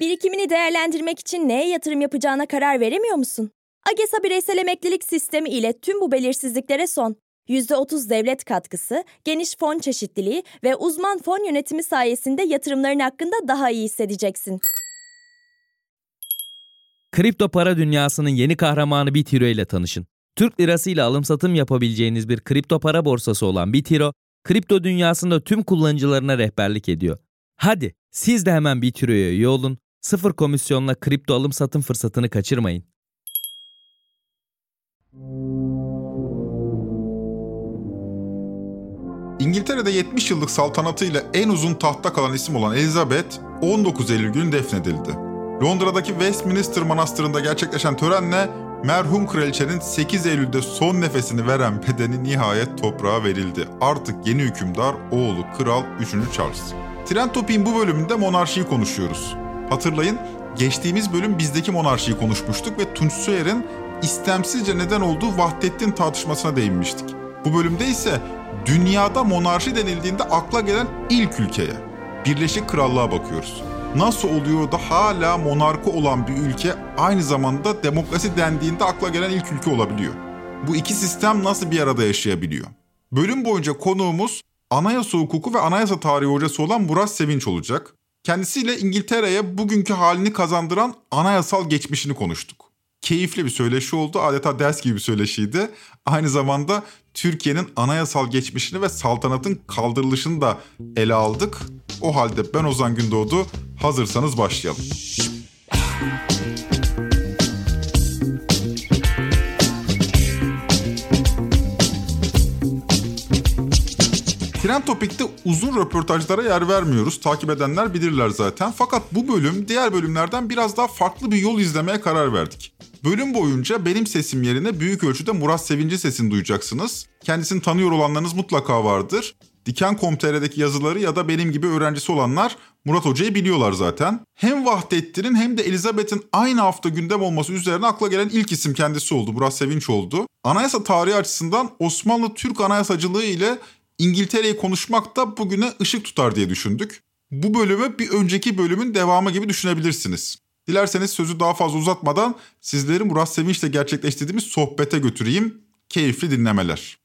Birikimini değerlendirmek için neye yatırım yapacağına karar veremiyor musun? AGESA bireysel emeklilik sistemi ile tüm bu belirsizliklere son. %30 devlet katkısı, geniş fon çeşitliliği ve uzman fon yönetimi sayesinde yatırımların hakkında daha iyi hissedeceksin. Kripto para dünyasının yeni kahramanı Bitiro ile tanışın. Türk lirası ile alım satım yapabileceğiniz bir kripto para borsası olan Bitiro, kripto dünyasında tüm kullanıcılarına rehberlik ediyor. Hadi siz de hemen Bitiro'ya üye olun, sıfır komisyonla kripto alım satım fırsatını kaçırmayın. İngiltere'de 70 yıllık saltanatıyla en uzun tahtta kalan isim olan Elizabeth 19 Eylül günü defnedildi. Londra'daki Westminster Manastırı'nda gerçekleşen törenle merhum kraliçenin 8 Eylül'de son nefesini veren bedeni nihayet toprağa verildi. Artık yeni hükümdar oğlu Kral 3. Charles. Trend Topik'in bu bölümünde monarşiyi konuşuyoruz. Hatırlayın geçtiğimiz bölüm bizdeki monarşiyi konuşmuştuk ve Tunç Soyer'in istemsizce neden olduğu Vahdettin tartışmasına değinmiştik. Bu bölümde ise dünyada monarşi denildiğinde akla gelen ilk ülkeye, Birleşik Krallığa bakıyoruz. Nasıl oluyor da hala monarkı olan bir ülke aynı zamanda demokrasi dendiğinde akla gelen ilk ülke olabiliyor? Bu iki sistem nasıl bir arada yaşayabiliyor? Bölüm boyunca konuğumuz anayasa hukuku ve anayasa tarihi hocası olan Murat Sevinç olacak. Kendisiyle İngiltere'ye bugünkü halini kazandıran anayasal geçmişini konuştuk. Keyifli bir söyleşi oldu. Adeta ders gibi bir söyleşiydi. Aynı zamanda Türkiye'nin anayasal geçmişini ve saltanatın kaldırılışını da ele aldık. O halde ben Ozan Gündoğdu. Hazırsanız başlayalım. Trend Topik'te uzun röportajlara yer vermiyoruz. Takip edenler bilirler zaten. Fakat bu bölüm diğer bölümlerden biraz daha farklı bir yol izlemeye karar verdik. Bölüm boyunca benim sesim yerine büyük ölçüde Murat Sevinci sesini duyacaksınız. Kendisini tanıyor olanlarınız mutlaka vardır. Diken.com.tr'deki yazıları ya da benim gibi öğrencisi olanlar Murat Hoca'yı biliyorlar zaten. Hem Vahdettin'in hem de Elizabeth'in aynı hafta gündem olması üzerine akla gelen ilk isim kendisi oldu. Murat Sevinç oldu. Anayasa tarihi açısından Osmanlı Türk anayasacılığı ile İngiltere'yi konuşmak da bugüne ışık tutar diye düşündük. Bu bölümü bir önceki bölümün devamı gibi düşünebilirsiniz. Dilerseniz sözü daha fazla uzatmadan sizleri Murat Sevinç'le gerçekleştirdiğimiz sohbete götüreyim. Keyifli dinlemeler.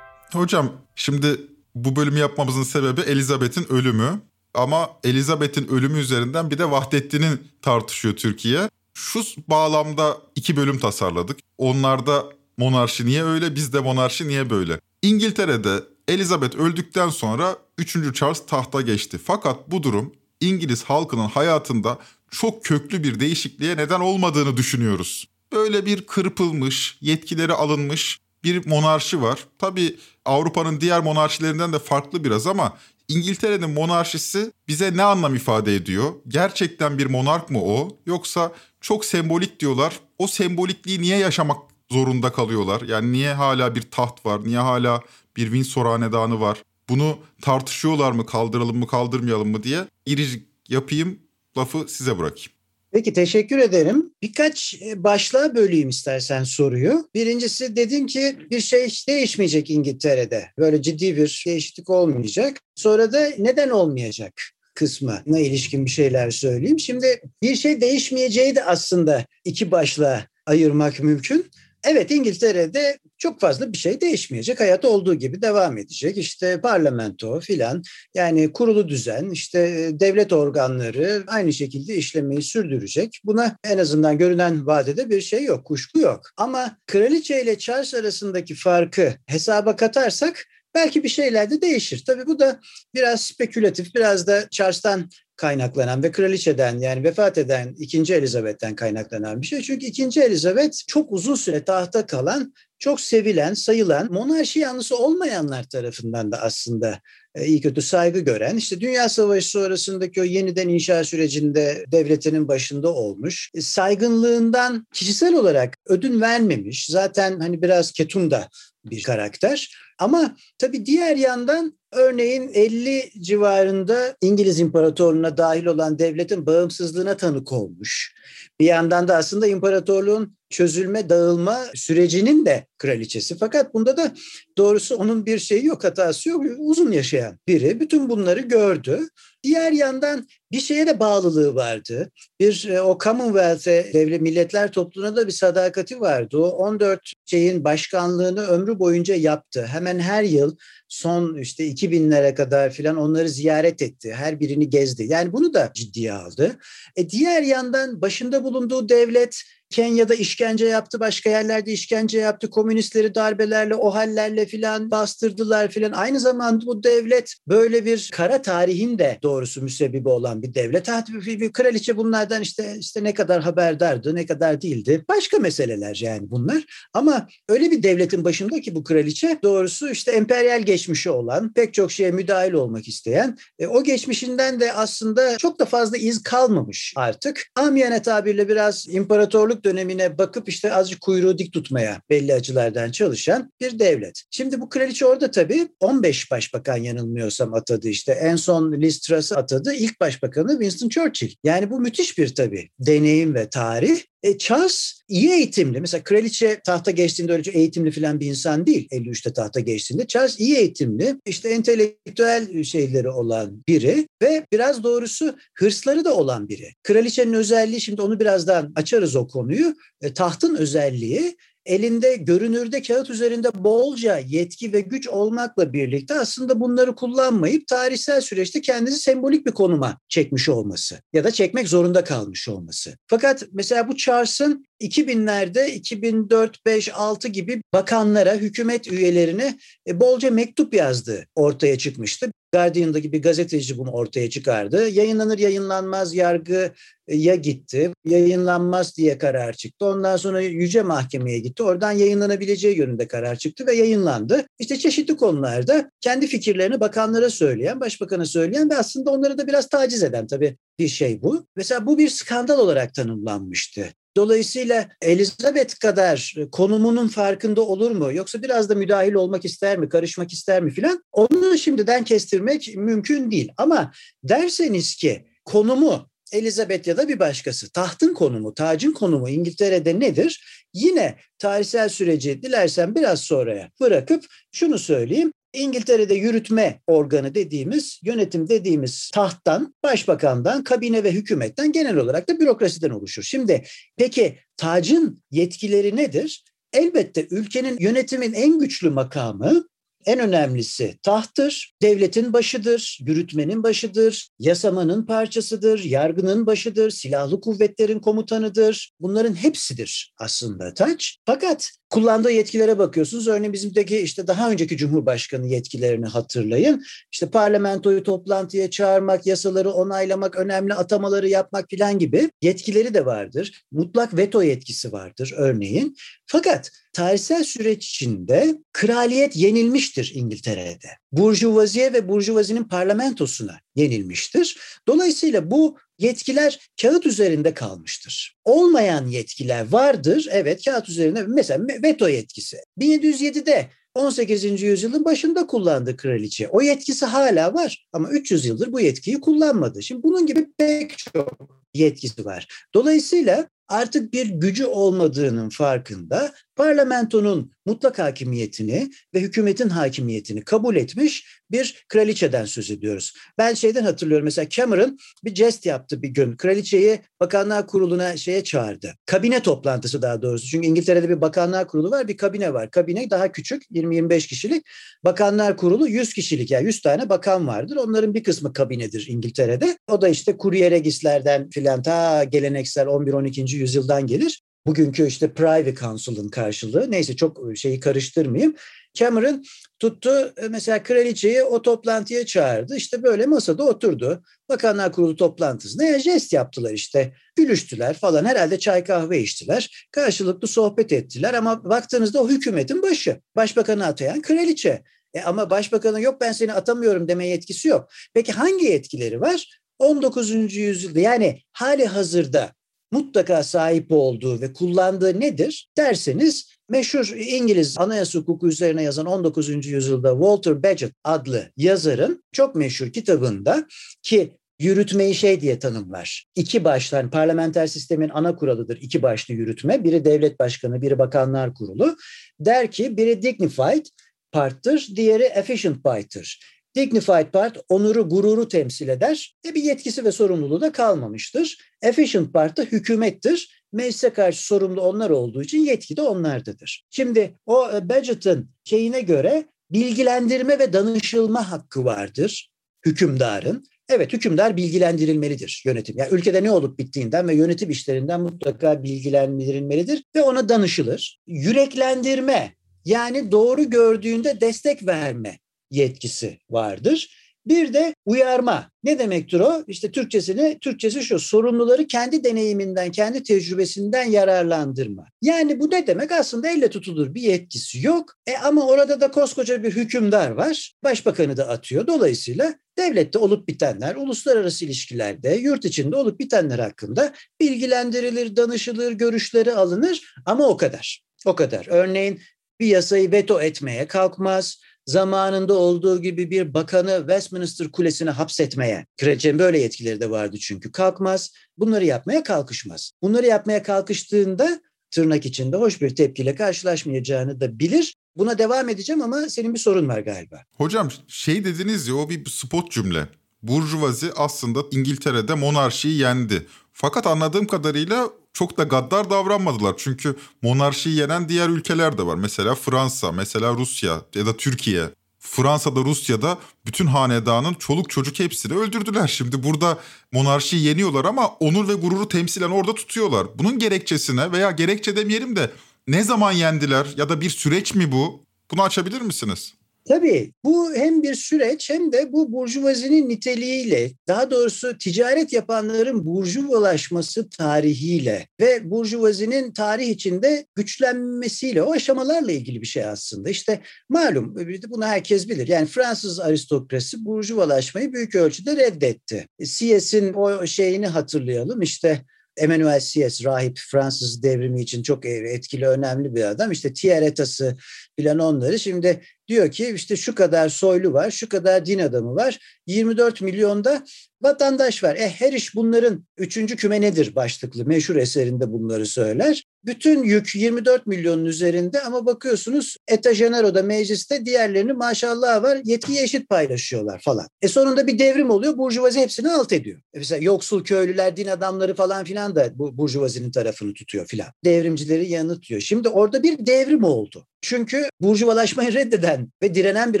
Hocam şimdi bu bölümü yapmamızın sebebi Elizabeth'in ölümü. Ama Elizabeth'in ölümü üzerinden bir de Vahdettin'in tartışıyor Türkiye. Şu bağlamda iki bölüm tasarladık. Onlarda monarşi niye öyle, bizde monarşi niye böyle? İngiltere'de Elizabeth öldükten sonra 3. Charles tahta geçti. Fakat bu durum İngiliz halkının hayatında çok köklü bir değişikliğe neden olmadığını düşünüyoruz. Böyle bir kırpılmış, yetkileri alınmış bir monarşi var. Tabii Avrupa'nın diğer monarşilerinden de farklı biraz ama İngiltere'nin monarşisi bize ne anlam ifade ediyor? Gerçekten bir monark mı o? Yoksa çok sembolik diyorlar. O sembolikliği niye yaşamak zorunda kalıyorlar? Yani niye hala bir taht var? Niye hala bir Windsor hanedanı var? Bunu tartışıyorlar mı kaldıralım mı kaldırmayalım mı diye irici yapayım lafı size bırakayım. Peki teşekkür ederim. Birkaç e, başlığa böleyim istersen soruyu. Birincisi dedin ki bir şey değişmeyecek İngiltere'de. Böyle ciddi bir değişiklik olmayacak. Sonra da neden olmayacak kısmına ilişkin bir şeyler söyleyeyim. Şimdi bir şey değişmeyeceği de aslında iki başlığa ayırmak mümkün. Evet İngiltere'de çok fazla bir şey değişmeyecek. Hayat olduğu gibi devam edecek. İşte parlamento filan yani kurulu düzen işte e, devlet organları aynı şekilde işlemeyi sürdürecek. Buna en azından görünen vadede bir şey yok, kuşku yok. Ama kraliçe ile Charles arasındaki farkı hesaba katarsak belki bir şeyler de değişir. Tabii bu da biraz spekülatif, biraz da Charles'tan kaynaklanan ve kraliçeden yani vefat eden ikinci Elizabeth'ten kaynaklanan bir şey. Çünkü ikinci Elizabeth çok uzun süre tahta kalan, çok sevilen, sayılan, monarşi yanlısı olmayanlar tarafından da aslında iyi kötü saygı gören, işte Dünya Savaşı sonrasındaki o yeniden inşa sürecinde devletinin başında olmuş, e, saygınlığından kişisel olarak ödün vermemiş, zaten hani biraz ketum da bir karakter. Ama tabii diğer yandan Örneğin 50 civarında İngiliz İmparatorluğu'na dahil olan devletin bağımsızlığına tanık olmuş. Bir yandan da aslında imparatorluğun çözülme, dağılma sürecinin de kraliçesi. Fakat bunda da doğrusu onun bir şeyi yok, hatası yok. Uzun yaşayan biri bütün bunları gördü. Diğer yandan bir şeye de bağlılığı vardı. Bir e, o Commonwealth'e, devlet milletler topluluğuna da bir sadakati vardı. O 14 şeyin başkanlığını ömrü boyunca yaptı. Hemen her yıl son işte 2000'lere kadar filan onları ziyaret etti. Her birini gezdi. Yani bunu da ciddiye aldı. E diğer yandan başında bulunduğu devlet Kenya'da işkence yaptı, başka yerlerde işkence yaptı. Komünistleri darbelerle, o hallerle filan bastırdılar filan. Aynı zamanda bu devlet böyle bir kara tarihin de doğrusu müsebbibi olan bir devlet. Bir, bir kraliçe bunlardan işte işte ne kadar haberdardı, ne kadar değildi. Başka meseleler yani bunlar. Ama öyle bir devletin başında ki bu kraliçe doğrusu işte emperyal geçmişi olan, pek çok şeye müdahil olmak isteyen, e, o geçmişinden de aslında çok da fazla iz kalmamış artık. Amiyane tabirle biraz imparatorluk dönemine bakıp işte azıcık kuyruğu dik tutmaya belli açılardan çalışan bir devlet. Şimdi bu kraliçe orada tabii 15 başbakan yanılmıyorsam atadı işte. En son Liz Truss'ı atadı. İlk başbakanı Winston Churchill. Yani bu müthiş bir tabii deneyim ve tarih. E, Charles iyi eğitimli. Mesela kraliçe tahta geçtiğinde öyle eğitimli falan bir insan değil. 53'te tahta geçtiğinde. Charles iyi eğitimli. işte entelektüel şeyleri olan biri ve biraz doğrusu hırsları da olan biri. Kraliçenin özelliği şimdi onu birazdan açarız o konuyu. E, tahtın özelliği elinde görünürde kağıt üzerinde bolca yetki ve güç olmakla birlikte aslında bunları kullanmayıp tarihsel süreçte kendisi sembolik bir konuma çekmiş olması ya da çekmek zorunda kalmış olması. Fakat mesela bu Charles'ın 2000'lerde 2004, 5, 6 gibi bakanlara, hükümet üyelerine e, bolca mektup yazdı ortaya çıkmıştı. Guardian'daki bir gazeteci bunu ortaya çıkardı. Yayınlanır yayınlanmaz yargıya gitti. Yayınlanmaz diye karar çıktı. Ondan sonra Yüce Mahkeme'ye gitti. Oradan yayınlanabileceği yönünde karar çıktı ve yayınlandı. İşte çeşitli konularda kendi fikirlerini bakanlara söyleyen, başbakana söyleyen ve aslında onları da biraz taciz eden tabii bir şey bu. Mesela bu bir skandal olarak tanımlanmıştı. Dolayısıyla Elizabeth kadar konumunun farkında olur mu? Yoksa biraz da müdahil olmak ister mi, karışmak ister mi filan? Onu şimdiden kestirmek mümkün değil. Ama derseniz ki konumu Elizabeth ya da bir başkası, tahtın konumu, tacın konumu İngiltere'de nedir? Yine tarihsel süreci dilersen biraz sonraya bırakıp şunu söyleyeyim. İngiltere'de yürütme organı dediğimiz, yönetim dediğimiz tahttan, başbakandan, kabine ve hükümetten genel olarak da bürokrasiden oluşur. Şimdi peki tacın yetkileri nedir? Elbette ülkenin yönetimin en güçlü makamı en önemlisi tahttır, devletin başıdır, yürütmenin başıdır, yasamanın parçasıdır, yargının başıdır, silahlı kuvvetlerin komutanıdır. Bunların hepsidir aslında taç. Fakat kullandığı yetkilere bakıyorsunuz. Örneğin bizimdeki işte daha önceki Cumhurbaşkanı yetkilerini hatırlayın. İşte parlamentoyu toplantıya çağırmak, yasaları onaylamak, önemli atamaları yapmak filan gibi yetkileri de vardır. Mutlak veto yetkisi vardır örneğin. Fakat tarihsel süreç içinde kraliyet yenilmiştir İngiltere'de. Burjuvaziye ve burjuvazinin parlamentosuna yenilmiştir. Dolayısıyla bu yetkiler kağıt üzerinde kalmıştır. Olmayan yetkiler vardır. Evet kağıt üzerinde mesela veto yetkisi. 1707'de 18. yüzyılın başında kullandı kraliçe. O yetkisi hala var ama 300 yıldır bu yetkiyi kullanmadı. Şimdi bunun gibi pek çok yetkisi var. Dolayısıyla artık bir gücü olmadığının farkında parlamentonun mutlak hakimiyetini ve hükümetin hakimiyetini kabul etmiş bir kraliçeden söz ediyoruz. Ben şeyden hatırlıyorum mesela Cameron bir jest yaptı bir gün. Kraliçeyi Bakanlar Kurulu'na şeye çağırdı. Kabine toplantısı daha doğrusu. Çünkü İngiltere'de bir Bakanlar Kurulu var, bir kabine var. Kabine daha küçük, 20-25 kişilik. Bakanlar Kurulu 100 kişilik yani 100 tane bakan vardır. Onların bir kısmı kabinedir İngiltere'de. O da işte kurye regislerden filan ta geleneksel 11-12. yüzyıldan gelir. Bugünkü işte Privy Council'ın karşılığı. Neyse çok e, şeyi karıştırmayayım. Cameron tuttu e, mesela kraliçeyi o toplantıya çağırdı. İşte böyle masada oturdu. Bakanlar Kurulu toplantısında ya jest yaptılar işte. Gülüştüler falan. Herhalde çay kahve içtiler. Karşılıklı sohbet ettiler ama baktığınızda o hükümetin başı. Başbakanı atayan kraliçe. E ama başbakanın yok ben seni atamıyorum deme yetkisi yok. Peki hangi yetkileri var? 19. yüzyılda yani hali hazırda mutlaka sahip olduğu ve kullandığı nedir derseniz meşhur İngiliz anayasa hukuku üzerine yazan 19. yüzyılda Walter Bagehot adlı yazarın çok meşhur kitabında ki yürütmeyi şey diye tanımlar. İki başlı, yani parlamenter sistemin ana kuralıdır iki başlı yürütme. Biri devlet başkanı, biri bakanlar kurulu. Der ki biri dignified part'tır, diğeri efficient part'tır. Dignified part onuru, gururu temsil eder ve bir yetkisi ve sorumluluğu da kalmamıştır. Efficient part da hükümettir. Meclise karşı sorumlu onlar olduğu için yetki de onlardadır. Şimdi o e, Badgett'ın şeyine göre bilgilendirme ve danışılma hakkı vardır hükümdarın. Evet hükümdar bilgilendirilmelidir yönetim. Yani ülkede ne olup bittiğinden ve yönetim işlerinden mutlaka bilgilendirilmelidir ve ona danışılır. Yüreklendirme yani doğru gördüğünde destek verme yetkisi vardır. Bir de uyarma. Ne demektir o? İşte Türkçesini, Türkçesi şu sorumluları kendi deneyiminden, kendi tecrübesinden yararlandırma. Yani bu ne demek? Aslında elle tutulur bir yetkisi yok. E ama orada da koskoca bir hükümdar var. Başbakanı da atıyor. Dolayısıyla devlette olup bitenler, uluslararası ilişkilerde, yurt içinde olup bitenler hakkında bilgilendirilir, danışılır, görüşleri alınır ama o kadar. O kadar. Örneğin bir yasayı veto etmeye kalkmaz zamanında olduğu gibi bir bakanı Westminster Kulesi'ne hapsetmeye, kraliçenin böyle yetkileri de vardı çünkü, kalkmaz. Bunları yapmaya kalkışmaz. Bunları yapmaya kalkıştığında tırnak içinde hoş bir tepkiyle karşılaşmayacağını da bilir. Buna devam edeceğim ama senin bir sorun var galiba. Hocam şey dediniz ya o bir spot cümle. Burjuvazi aslında İngiltere'de monarşiyi yendi. Fakat anladığım kadarıyla çok da gaddar davranmadılar. Çünkü monarşiyi yenen diğer ülkeler de var. Mesela Fransa, mesela Rusya ya da Türkiye. Fransa'da, Rusya'da bütün hanedanın çoluk çocuk hepsini öldürdüler. Şimdi burada monarşiyi yeniyorlar ama onur ve gururu temsilen orada tutuyorlar. Bunun gerekçesine veya gerekçe demeyelim de ne zaman yendiler ya da bir süreç mi bu? Bunu açabilir misiniz? Tabii bu hem bir süreç hem de bu burjuvazinin niteliğiyle daha doğrusu ticaret yapanların burjuvalaşması tarihiyle ve burjuvazinin tarih içinde güçlenmesiyle o aşamalarla ilgili bir şey aslında. İşte malum bunu herkes bilir. Yani Fransız aristokrasi burjuvalaşmayı büyük ölçüde reddetti. Sieyes'in o şeyini hatırlayalım. İşte Emmanuel Sieyes rahip Fransız devrimi için çok etkili önemli bir adam. İşte Tieretası filan onları şimdi diyor ki işte şu kadar soylu var, şu kadar din adamı var. 24 milyonda vatandaş var. E her iş bunların üçüncü küme nedir başlıklı meşhur eserinde bunları söyler. Bütün yük 24 milyonun üzerinde ama bakıyorsunuz Etajenero'da mecliste diğerlerini maşallah var yetkiyi eşit paylaşıyorlar falan. E sonunda bir devrim oluyor burjuvazi hepsini alt ediyor. E mesela yoksul köylüler, din adamları falan filan da bu burjuvazinin tarafını tutuyor filan. Devrimcileri yanıtıyor. Şimdi orada bir devrim oldu. Çünkü burjuvalaşmayı reddeden ve direnen bir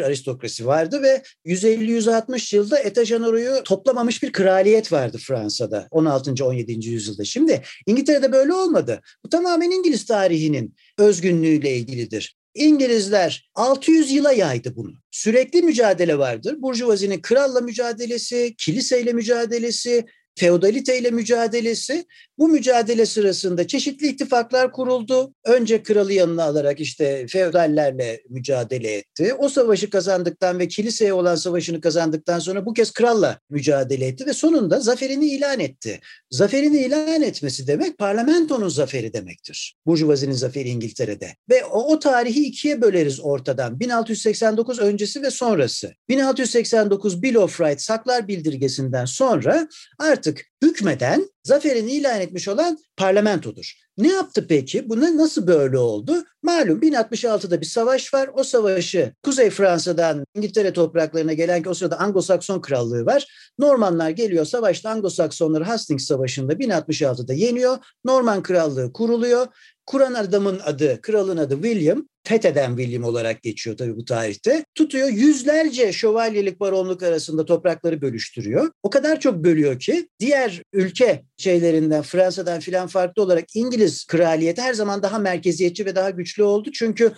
aristokrasi vardı ve 150-160 yılda Etajenero'yu toplamamış bir kraliyet vardı Fransa'da 16. 17. yüzyılda. Şimdi İngiltere'de böyle olmadı. Bu tamamen İngiliz tarihinin özgünlüğüyle ilgilidir. İngilizler 600 yıla yaydı bunu. Sürekli mücadele vardır. Burjuvazinin kralla mücadelesi, kiliseyle mücadelesi, feodalite mücadelesi. Bu mücadele sırasında çeşitli ittifaklar kuruldu. Önce kralı yanına alarak işte feodallerle mücadele etti. O savaşı kazandıktan ve kiliseye olan savaşını kazandıktan sonra bu kez kralla mücadele etti ve sonunda zaferini ilan etti. Zaferini ilan etmesi demek parlamentonun zaferi demektir. Burjuvazinin zaferi İngiltere'de. Ve o, o tarihi ikiye böleriz ortadan. 1689 öncesi ve sonrası. 1689 Bill of Rights Saklar Bildirgesi'nden sonra artık artık hükmeden zaferini ilan etmiş olan parlamentodur. Ne yaptı peki? Buna nasıl böyle oldu? Malum 1066'da bir savaş var. O savaşı Kuzey Fransa'dan İngiltere topraklarına gelen ki o sırada Anglo-Sakson krallığı var. Normanlar geliyor savaşta Anglo-Saksonları Hastings Savaşı'nda 1066'da yeniyor. Norman krallığı kuruluyor. Kuran adamın adı, kralın adı William fetheden William olarak geçiyor tabii bu tarihte. Tutuyor yüzlerce şövalyelik baronluk arasında toprakları bölüştürüyor. O kadar çok bölüyor ki diğer ülke şeylerinden Fransa'dan filan farklı olarak İngiliz kraliyeti her zaman daha merkeziyetçi ve daha güçlü oldu. Çünkü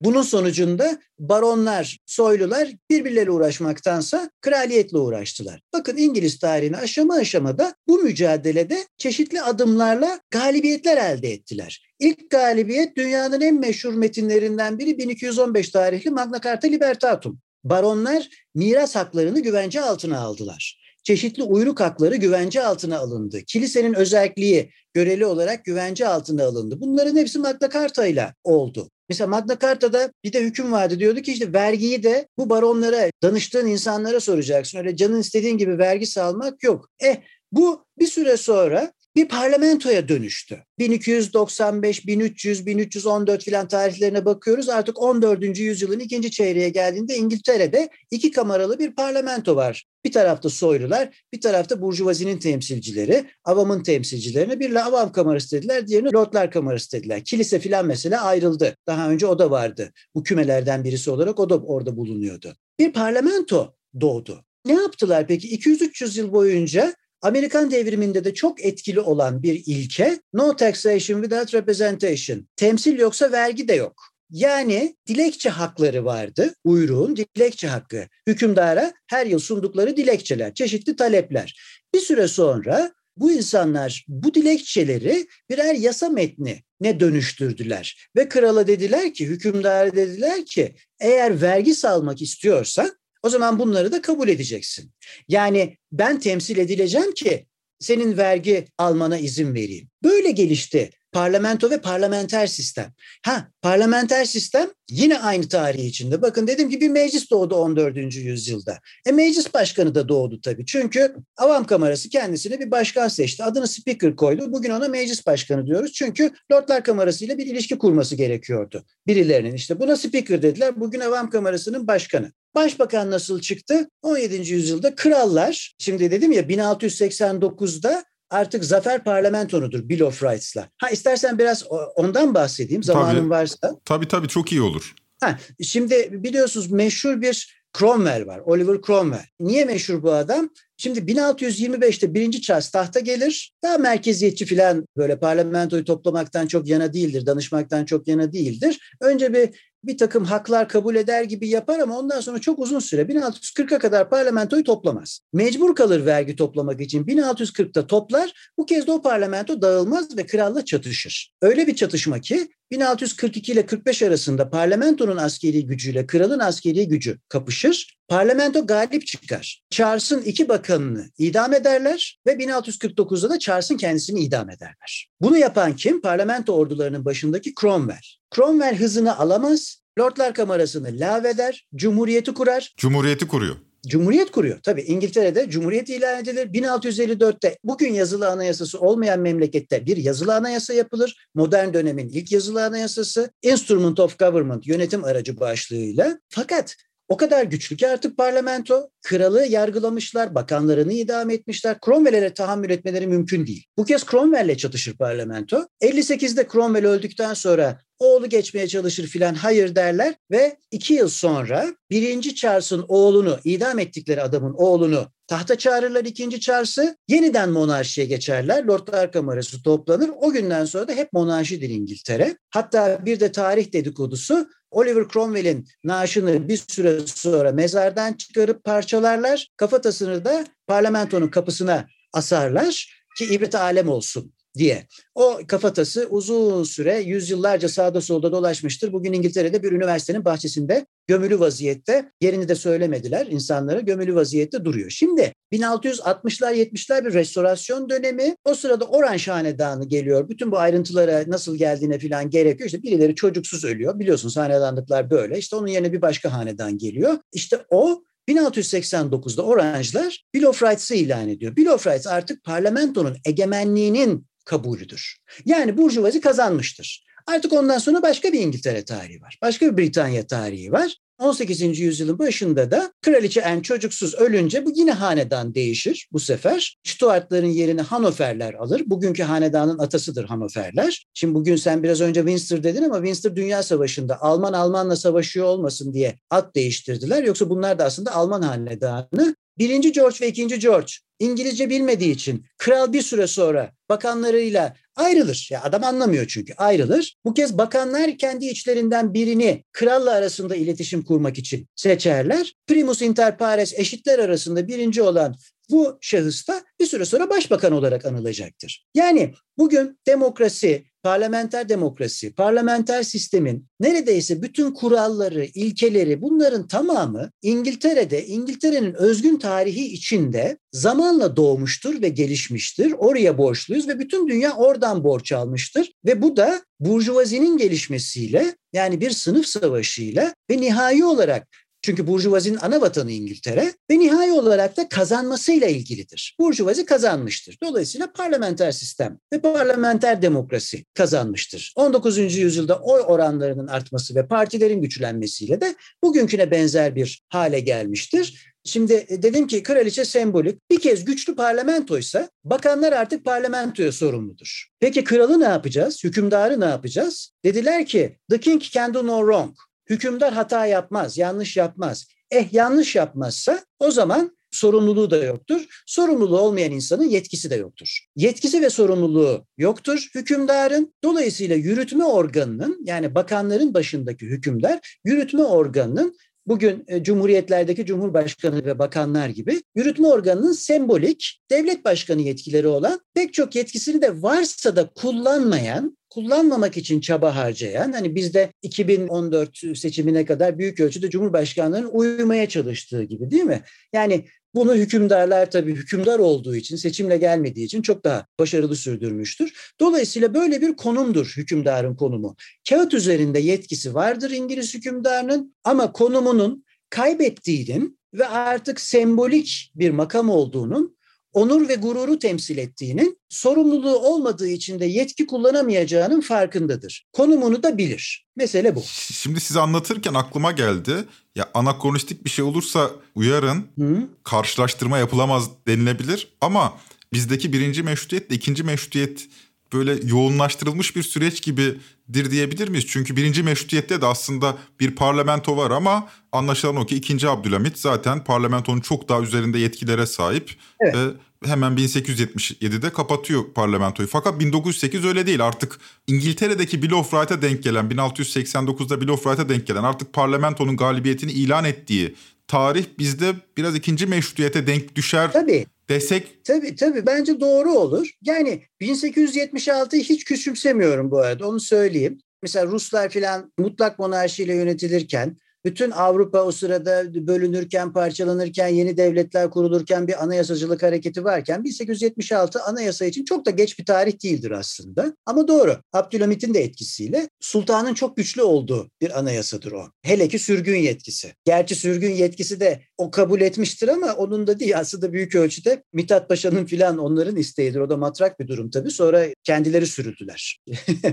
bunun sonucunda baronlar, soylular birbirleriyle uğraşmaktansa kraliyetle uğraştılar. Bakın İngiliz tarihine aşama aşamada bu mücadelede çeşitli adımlarla galibiyetler elde ettiler. İlk galibiyet dünyanın en meşhur metinlerinden biri 1215 tarihli Magna Carta Libertatum. Baronlar miras haklarını güvence altına aldılar. Çeşitli uyruk hakları güvence altına alındı. Kilisenin özelliği göreli olarak güvence altına alındı. Bunların hepsi Magna Carta ile oldu. Mesela Magna Carta'da bir de hüküm vardı. Diyordu ki işte vergiyi de bu baronlara, danıştığın insanlara soracaksın. Öyle canın istediğin gibi vergi salmak yok. Eh bu bir süre sonra bir parlamentoya dönüştü. 1295, 1300, 1314 filan tarihlerine bakıyoruz. Artık 14. yüzyılın ikinci çeyreğe geldiğinde İngiltere'de iki kameralı bir parlamento var. Bir tarafta soylular, bir tarafta burjuvazinin temsilcileri, avamın temsilcilerine birle avam kamerası dediler, diğerini lordlar kamerası dediler. Kilise filan mesela ayrıldı. Daha önce o da vardı. Bu kümelerden birisi olarak o da orada bulunuyordu. Bir parlamento doğdu. Ne yaptılar peki? 200-300 yıl boyunca Amerikan devriminde de çok etkili olan bir ilke no taxation without representation. Temsil yoksa vergi de yok. Yani dilekçe hakları vardı. Uyruğun dilekçe hakkı. Hükümdara her yıl sundukları dilekçeler, çeşitli talepler. Bir süre sonra bu insanlar bu dilekçeleri birer yasa metni ne dönüştürdüler. Ve krala dediler ki, hükümdara dediler ki eğer vergi salmak istiyorsan o zaman bunları da kabul edeceksin. Yani ben temsil edileceğim ki senin vergi almana izin vereyim. Böyle gelişti parlamento ve parlamenter sistem. Ha parlamenter sistem yine aynı tarih içinde. Bakın dedim ki bir meclis doğdu 14. yüzyılda. E meclis başkanı da doğdu tabii. Çünkü avam kamerası kendisine bir başkan seçti. Adını speaker koydu. Bugün ona meclis başkanı diyoruz. Çünkü lordlar kamerası ile bir ilişki kurması gerekiyordu. Birilerinin işte buna speaker dediler. Bugün avam kamerasının başkanı. Başbakan nasıl çıktı? 17. yüzyılda krallar, şimdi dedim ya 1689'da artık zafer parlamentonudur Bill of Rights'la. Ha istersen biraz ondan bahsedeyim zamanın tabii, varsa. Tabii tabii çok iyi olur. Ha, şimdi biliyorsunuz meşhur bir Cromwell var. Oliver Cromwell. Niye meşhur bu adam? Şimdi 1625'te birinci Charles tahta gelir. Daha merkeziyetçi falan böyle parlamentoyu toplamaktan çok yana değildir. Danışmaktan çok yana değildir. Önce bir bir takım haklar kabul eder gibi yapar ama ondan sonra çok uzun süre 1640'a kadar parlamentoyu toplamaz. Mecbur kalır vergi toplamak için 1640'ta toplar. Bu kez de o parlamento dağılmaz ve kralla çatışır. Öyle bir çatışma ki 1642 ile 45 arasında parlamentonun askeri gücüyle kralın askeri gücü kapışır. Parlamento galip çıkar. Charles'ın iki bakanını idam ederler ve 1649'da da Charles'ın kendisini idam ederler. Bunu yapan kim? Parlamento ordularının başındaki Cromwell. Cromwell hızını alamaz, Lordlar Kamerası'nı lağveder, Cumhuriyeti kurar. Cumhuriyeti kuruyor. Cumhuriyet kuruyor. Tabii İngiltere'de Cumhuriyet ilan edilir. 1654'te bugün yazılı anayasası olmayan memlekette bir yazılı anayasa yapılır. Modern dönemin ilk yazılı anayasası Instrument of Government yönetim aracı başlığıyla. Fakat o kadar güçlü ki artık parlamento kralı yargılamışlar, bakanlarını idam etmişler. Cromwell'e tahammül etmeleri mümkün değil. Bu kez Cromwell'le çatışır parlamento. 58'de Cromwell öldükten sonra oğlu geçmeye çalışır filan hayır derler ve iki yıl sonra birinci Charles'ın oğlunu idam ettikleri adamın oğlunu tahta çağırırlar ikinci Charles'ı yeniden monarşiye geçerler. Lordlar Kamerası toplanır. O günden sonra da hep monarşidir İngiltere. Hatta bir de tarih dedikodusu Oliver Cromwell'in naaşını bir süre sonra mezardan çıkarıp parçalarlar. Kafatasını da parlamentonun kapısına asarlar ki ibret alem olsun diye. O kafatası uzun süre yüzyıllarca sağda solda dolaşmıştır. Bugün İngiltere'de bir üniversitenin bahçesinde gömülü vaziyette yerini de söylemediler insanlara gömülü vaziyette duruyor. Şimdi 1660'lar 70'ler bir restorasyon dönemi. O sırada Orange Hanedanı geliyor. Bütün bu ayrıntılara nasıl geldiğine falan gerekiyor. İşte birileri çocuksuz ölüyor. Biliyorsunuz hanedanlıklar böyle. İşte onun yerine bir başka hanedan geliyor. İşte o 1689'da Orange'lar Bill of Rights'ı ilan ediyor. Bill of Rights artık parlamentonun egemenliğinin kabulüdür. Yani Burjuvazi kazanmıştır. Artık ondan sonra başka bir İngiltere tarihi var. Başka bir Britanya tarihi var. 18. yüzyılın başında da kraliçe en çocuksuz ölünce bu yine hanedan değişir bu sefer. Stuartların yerini Hanoverler alır. Bugünkü hanedanın atasıdır Hanoverler. Şimdi bugün sen biraz önce Windsor dedin ama Windsor Dünya Savaşı'nda Alman Almanla savaşıyor olmasın diye at değiştirdiler. Yoksa bunlar da aslında Alman hanedanı. Birinci George ve ikinci George İngilizce bilmediği için kral bir süre sonra bakanlarıyla ayrılır. Ya adam anlamıyor çünkü ayrılır. Bu kez bakanlar kendi içlerinden birini kralla arasında iletişim kurmak için seçerler. Primus inter pares eşitler arasında birinci olan bu şahıs da bir süre sonra başbakan olarak anılacaktır. Yani bugün demokrasi parlamenter demokrasi, parlamenter sistemin neredeyse bütün kuralları, ilkeleri bunların tamamı İngiltere'de, İngiltere'nin özgün tarihi içinde zamanla doğmuştur ve gelişmiştir. Oraya borçluyuz ve bütün dünya oradan borç almıştır ve bu da burjuvazinin gelişmesiyle yani bir sınıf savaşıyla ve nihai olarak çünkü Burjuvazinin ana vatanı İngiltere ve nihai olarak da kazanmasıyla ilgilidir. Burjuvazi kazanmıştır. Dolayısıyla parlamenter sistem ve parlamenter demokrasi kazanmıştır. 19. yüzyılda oy oranlarının artması ve partilerin güçlenmesiyle de bugünküne benzer bir hale gelmiştir. Şimdi e, dedim ki kraliçe sembolik. Bir kez güçlü parlamentoysa bakanlar artık parlamentoya sorumludur. Peki kralı ne yapacağız? Hükümdarı ne yapacağız? Dediler ki the king can do no wrong. Hükümdar hata yapmaz, yanlış yapmaz. Eh yanlış yapmazsa o zaman sorumluluğu da yoktur. Sorumluluğu olmayan insanın yetkisi de yoktur. Yetkisi ve sorumluluğu yoktur hükümdarın. Dolayısıyla yürütme organının yani bakanların başındaki hükümdar yürütme organının bugün e, cumhuriyetlerdeki cumhurbaşkanı ve bakanlar gibi yürütme organının sembolik devlet başkanı yetkileri olan pek çok yetkisini de varsa da kullanmayan kullanmamak için çaba harcayan hani bizde 2014 seçimine kadar büyük ölçüde Cumhurbaşkanlığının uyumaya çalıştığı gibi değil mi? Yani bunu hükümdarlar tabii hükümdar olduğu için, seçimle gelmediği için çok daha başarılı sürdürmüştür. Dolayısıyla böyle bir konumdur hükümdarın konumu. Kağıt üzerinde yetkisi vardır İngiliz hükümdarının ama konumunun kaybettiğinin ve artık sembolik bir makam olduğunun onur ve gururu temsil ettiğinin, sorumluluğu olmadığı için de yetki kullanamayacağının farkındadır. Konumunu da bilir. Mesele bu. Şimdi size anlatırken aklıma geldi. Ya anakronistik bir şey olursa uyarın. Hı? Karşılaştırma yapılamaz denilebilir ama bizdeki birinci meşrutiyetle ikinci meşrutiyet böyle yoğunlaştırılmış bir süreç gibidir diyebilir miyiz? Çünkü birinci meşrutiyette de aslında bir parlamento var ama anlaşılan o ki ikinci Abdülhamit zaten parlamentonun çok daha üzerinde yetkilere sahip. Evet. Ve hemen 1877'de kapatıyor parlamentoyu. Fakat 1908 öyle değil artık İngiltere'deki Bill of Rights'a denk gelen 1689'da Bill of Rights'a denk gelen artık parlamentonun galibiyetini ilan ettiği tarih bizde biraz ikinci meşrutiyete denk düşer Tabii desek... Tabii tabii bence doğru olur. Yani 1876'yı hiç küçümsemiyorum bu arada onu söyleyeyim. Mesela Ruslar filan mutlak monarşiyle yönetilirken bütün Avrupa o sırada bölünürken, parçalanırken, yeni devletler kurulurken bir anayasacılık hareketi varken 1876 anayasa için çok da geç bir tarih değildir aslında. Ama doğru. Abdülhamit'in de etkisiyle sultanın çok güçlü olduğu bir anayasadır o. Hele ki sürgün yetkisi. Gerçi sürgün yetkisi de o kabul etmiştir ama onun da değil aslında büyük ölçüde Mithat Paşa'nın filan onların isteğidir. O da matrak bir durum tabii. Sonra kendileri sürüldüler.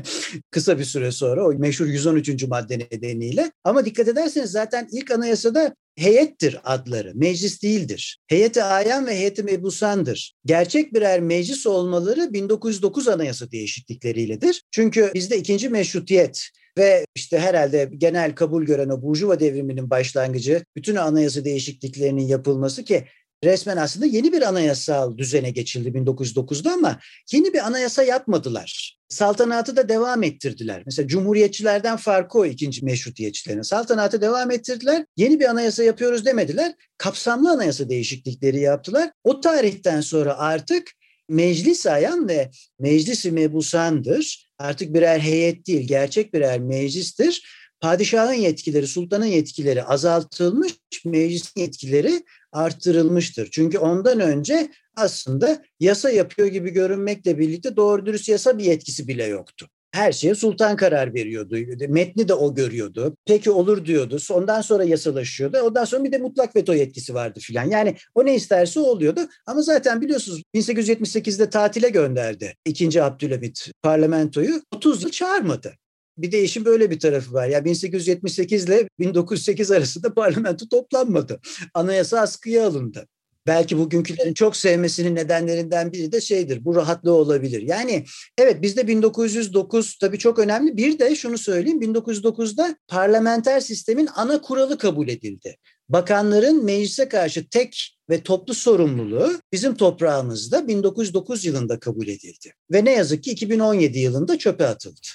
Kısa bir süre sonra o meşhur 113. madde nedeniyle. Ama dikkat ederseniz Bilirsiniz zaten ilk anayasada heyettir adları, meclis değildir. Heyeti ayan ve heyeti mebusandır. Gerçek birer meclis olmaları 1909 anayasa değişiklikleriyle,dir. Çünkü bizde ikinci meşrutiyet ve işte herhalde genel kabul gören o Burjuva devriminin başlangıcı bütün anayasa değişikliklerinin yapılması ki resmen aslında yeni bir anayasal düzene geçildi 1909'da ama yeni bir anayasa yapmadılar. Saltanatı da devam ettirdiler. Mesela cumhuriyetçilerden farkı o ikinci meşrutiyetçilerin. Saltanatı devam ettirdiler. Yeni bir anayasa yapıyoruz demediler. Kapsamlı anayasa değişiklikleri yaptılar. O tarihten sonra artık meclis ayan ve meclisi mebusandır. Artık birer heyet değil, gerçek birer meclistir. Padişahın yetkileri, sultanın yetkileri azaltılmış, meclisin yetkileri arttırılmıştır. Çünkü ondan önce aslında yasa yapıyor gibi görünmekle birlikte doğru dürüst yasa bir yetkisi bile yoktu. Her şeye sultan karar veriyordu. Metni de o görüyordu. Peki olur diyordu. Ondan sonra yasalaşıyordu. Ondan sonra bir de mutlak veto yetkisi vardı filan. Yani o ne isterse oluyordu. Ama zaten biliyorsunuz 1878'de tatile gönderdi. ikinci Abdülhamit parlamentoyu. 30 yıl çağırmadı. Bir de işin böyle bir tarafı var. Ya 1878 ile 1908 arasında parlamento toplanmadı. Anayasa askıya alındı. Belki bugünkülerin çok sevmesinin nedenlerinden biri de şeydir. Bu rahatlığı olabilir. Yani evet bizde 1909 tabii çok önemli. Bir de şunu söyleyeyim 1909'da parlamenter sistemin ana kuralı kabul edildi. Bakanların meclise karşı tek ve toplu sorumluluğu bizim toprağımızda 1909 yılında kabul edildi. Ve ne yazık ki 2017 yılında çöpe atıldı.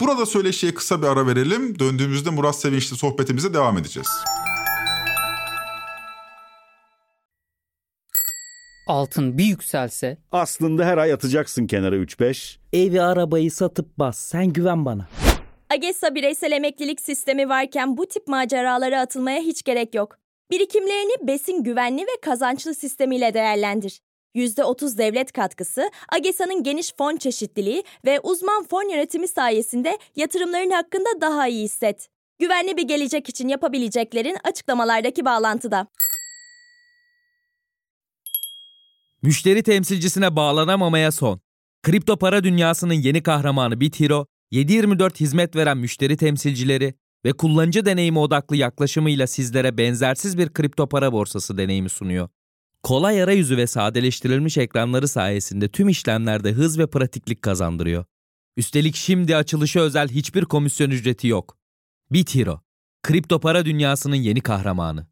Burada söyleşiye kısa bir ara verelim. Döndüğümüzde Murat Sevinç'le sohbetimize devam edeceğiz. Altın bir yükselse. Aslında her ay atacaksın kenara 3-5. Evi arabayı satıp bas sen güven bana. AGESA bireysel emeklilik sistemi varken bu tip maceralara atılmaya hiç gerek yok. Birikimlerini besin güvenli ve kazançlı sistemiyle değerlendir. %30 devlet katkısı, AGESA'nın geniş fon çeşitliliği ve uzman fon yönetimi sayesinde yatırımların hakkında daha iyi hisset. Güvenli bir gelecek için yapabileceklerin açıklamalardaki bağlantıda. Müşteri temsilcisine bağlanamamaya son. Kripto para dünyasının yeni kahramanı BitHero, 7/24 hizmet veren müşteri temsilcileri ve kullanıcı deneyimi odaklı yaklaşımıyla sizlere benzersiz bir kripto para borsası deneyimi sunuyor. Kolay arayüzü ve sadeleştirilmiş ekranları sayesinde tüm işlemlerde hız ve pratiklik kazandırıyor. Üstelik şimdi açılışı özel hiçbir komisyon ücreti yok. BitHero, kripto para dünyasının yeni kahramanı.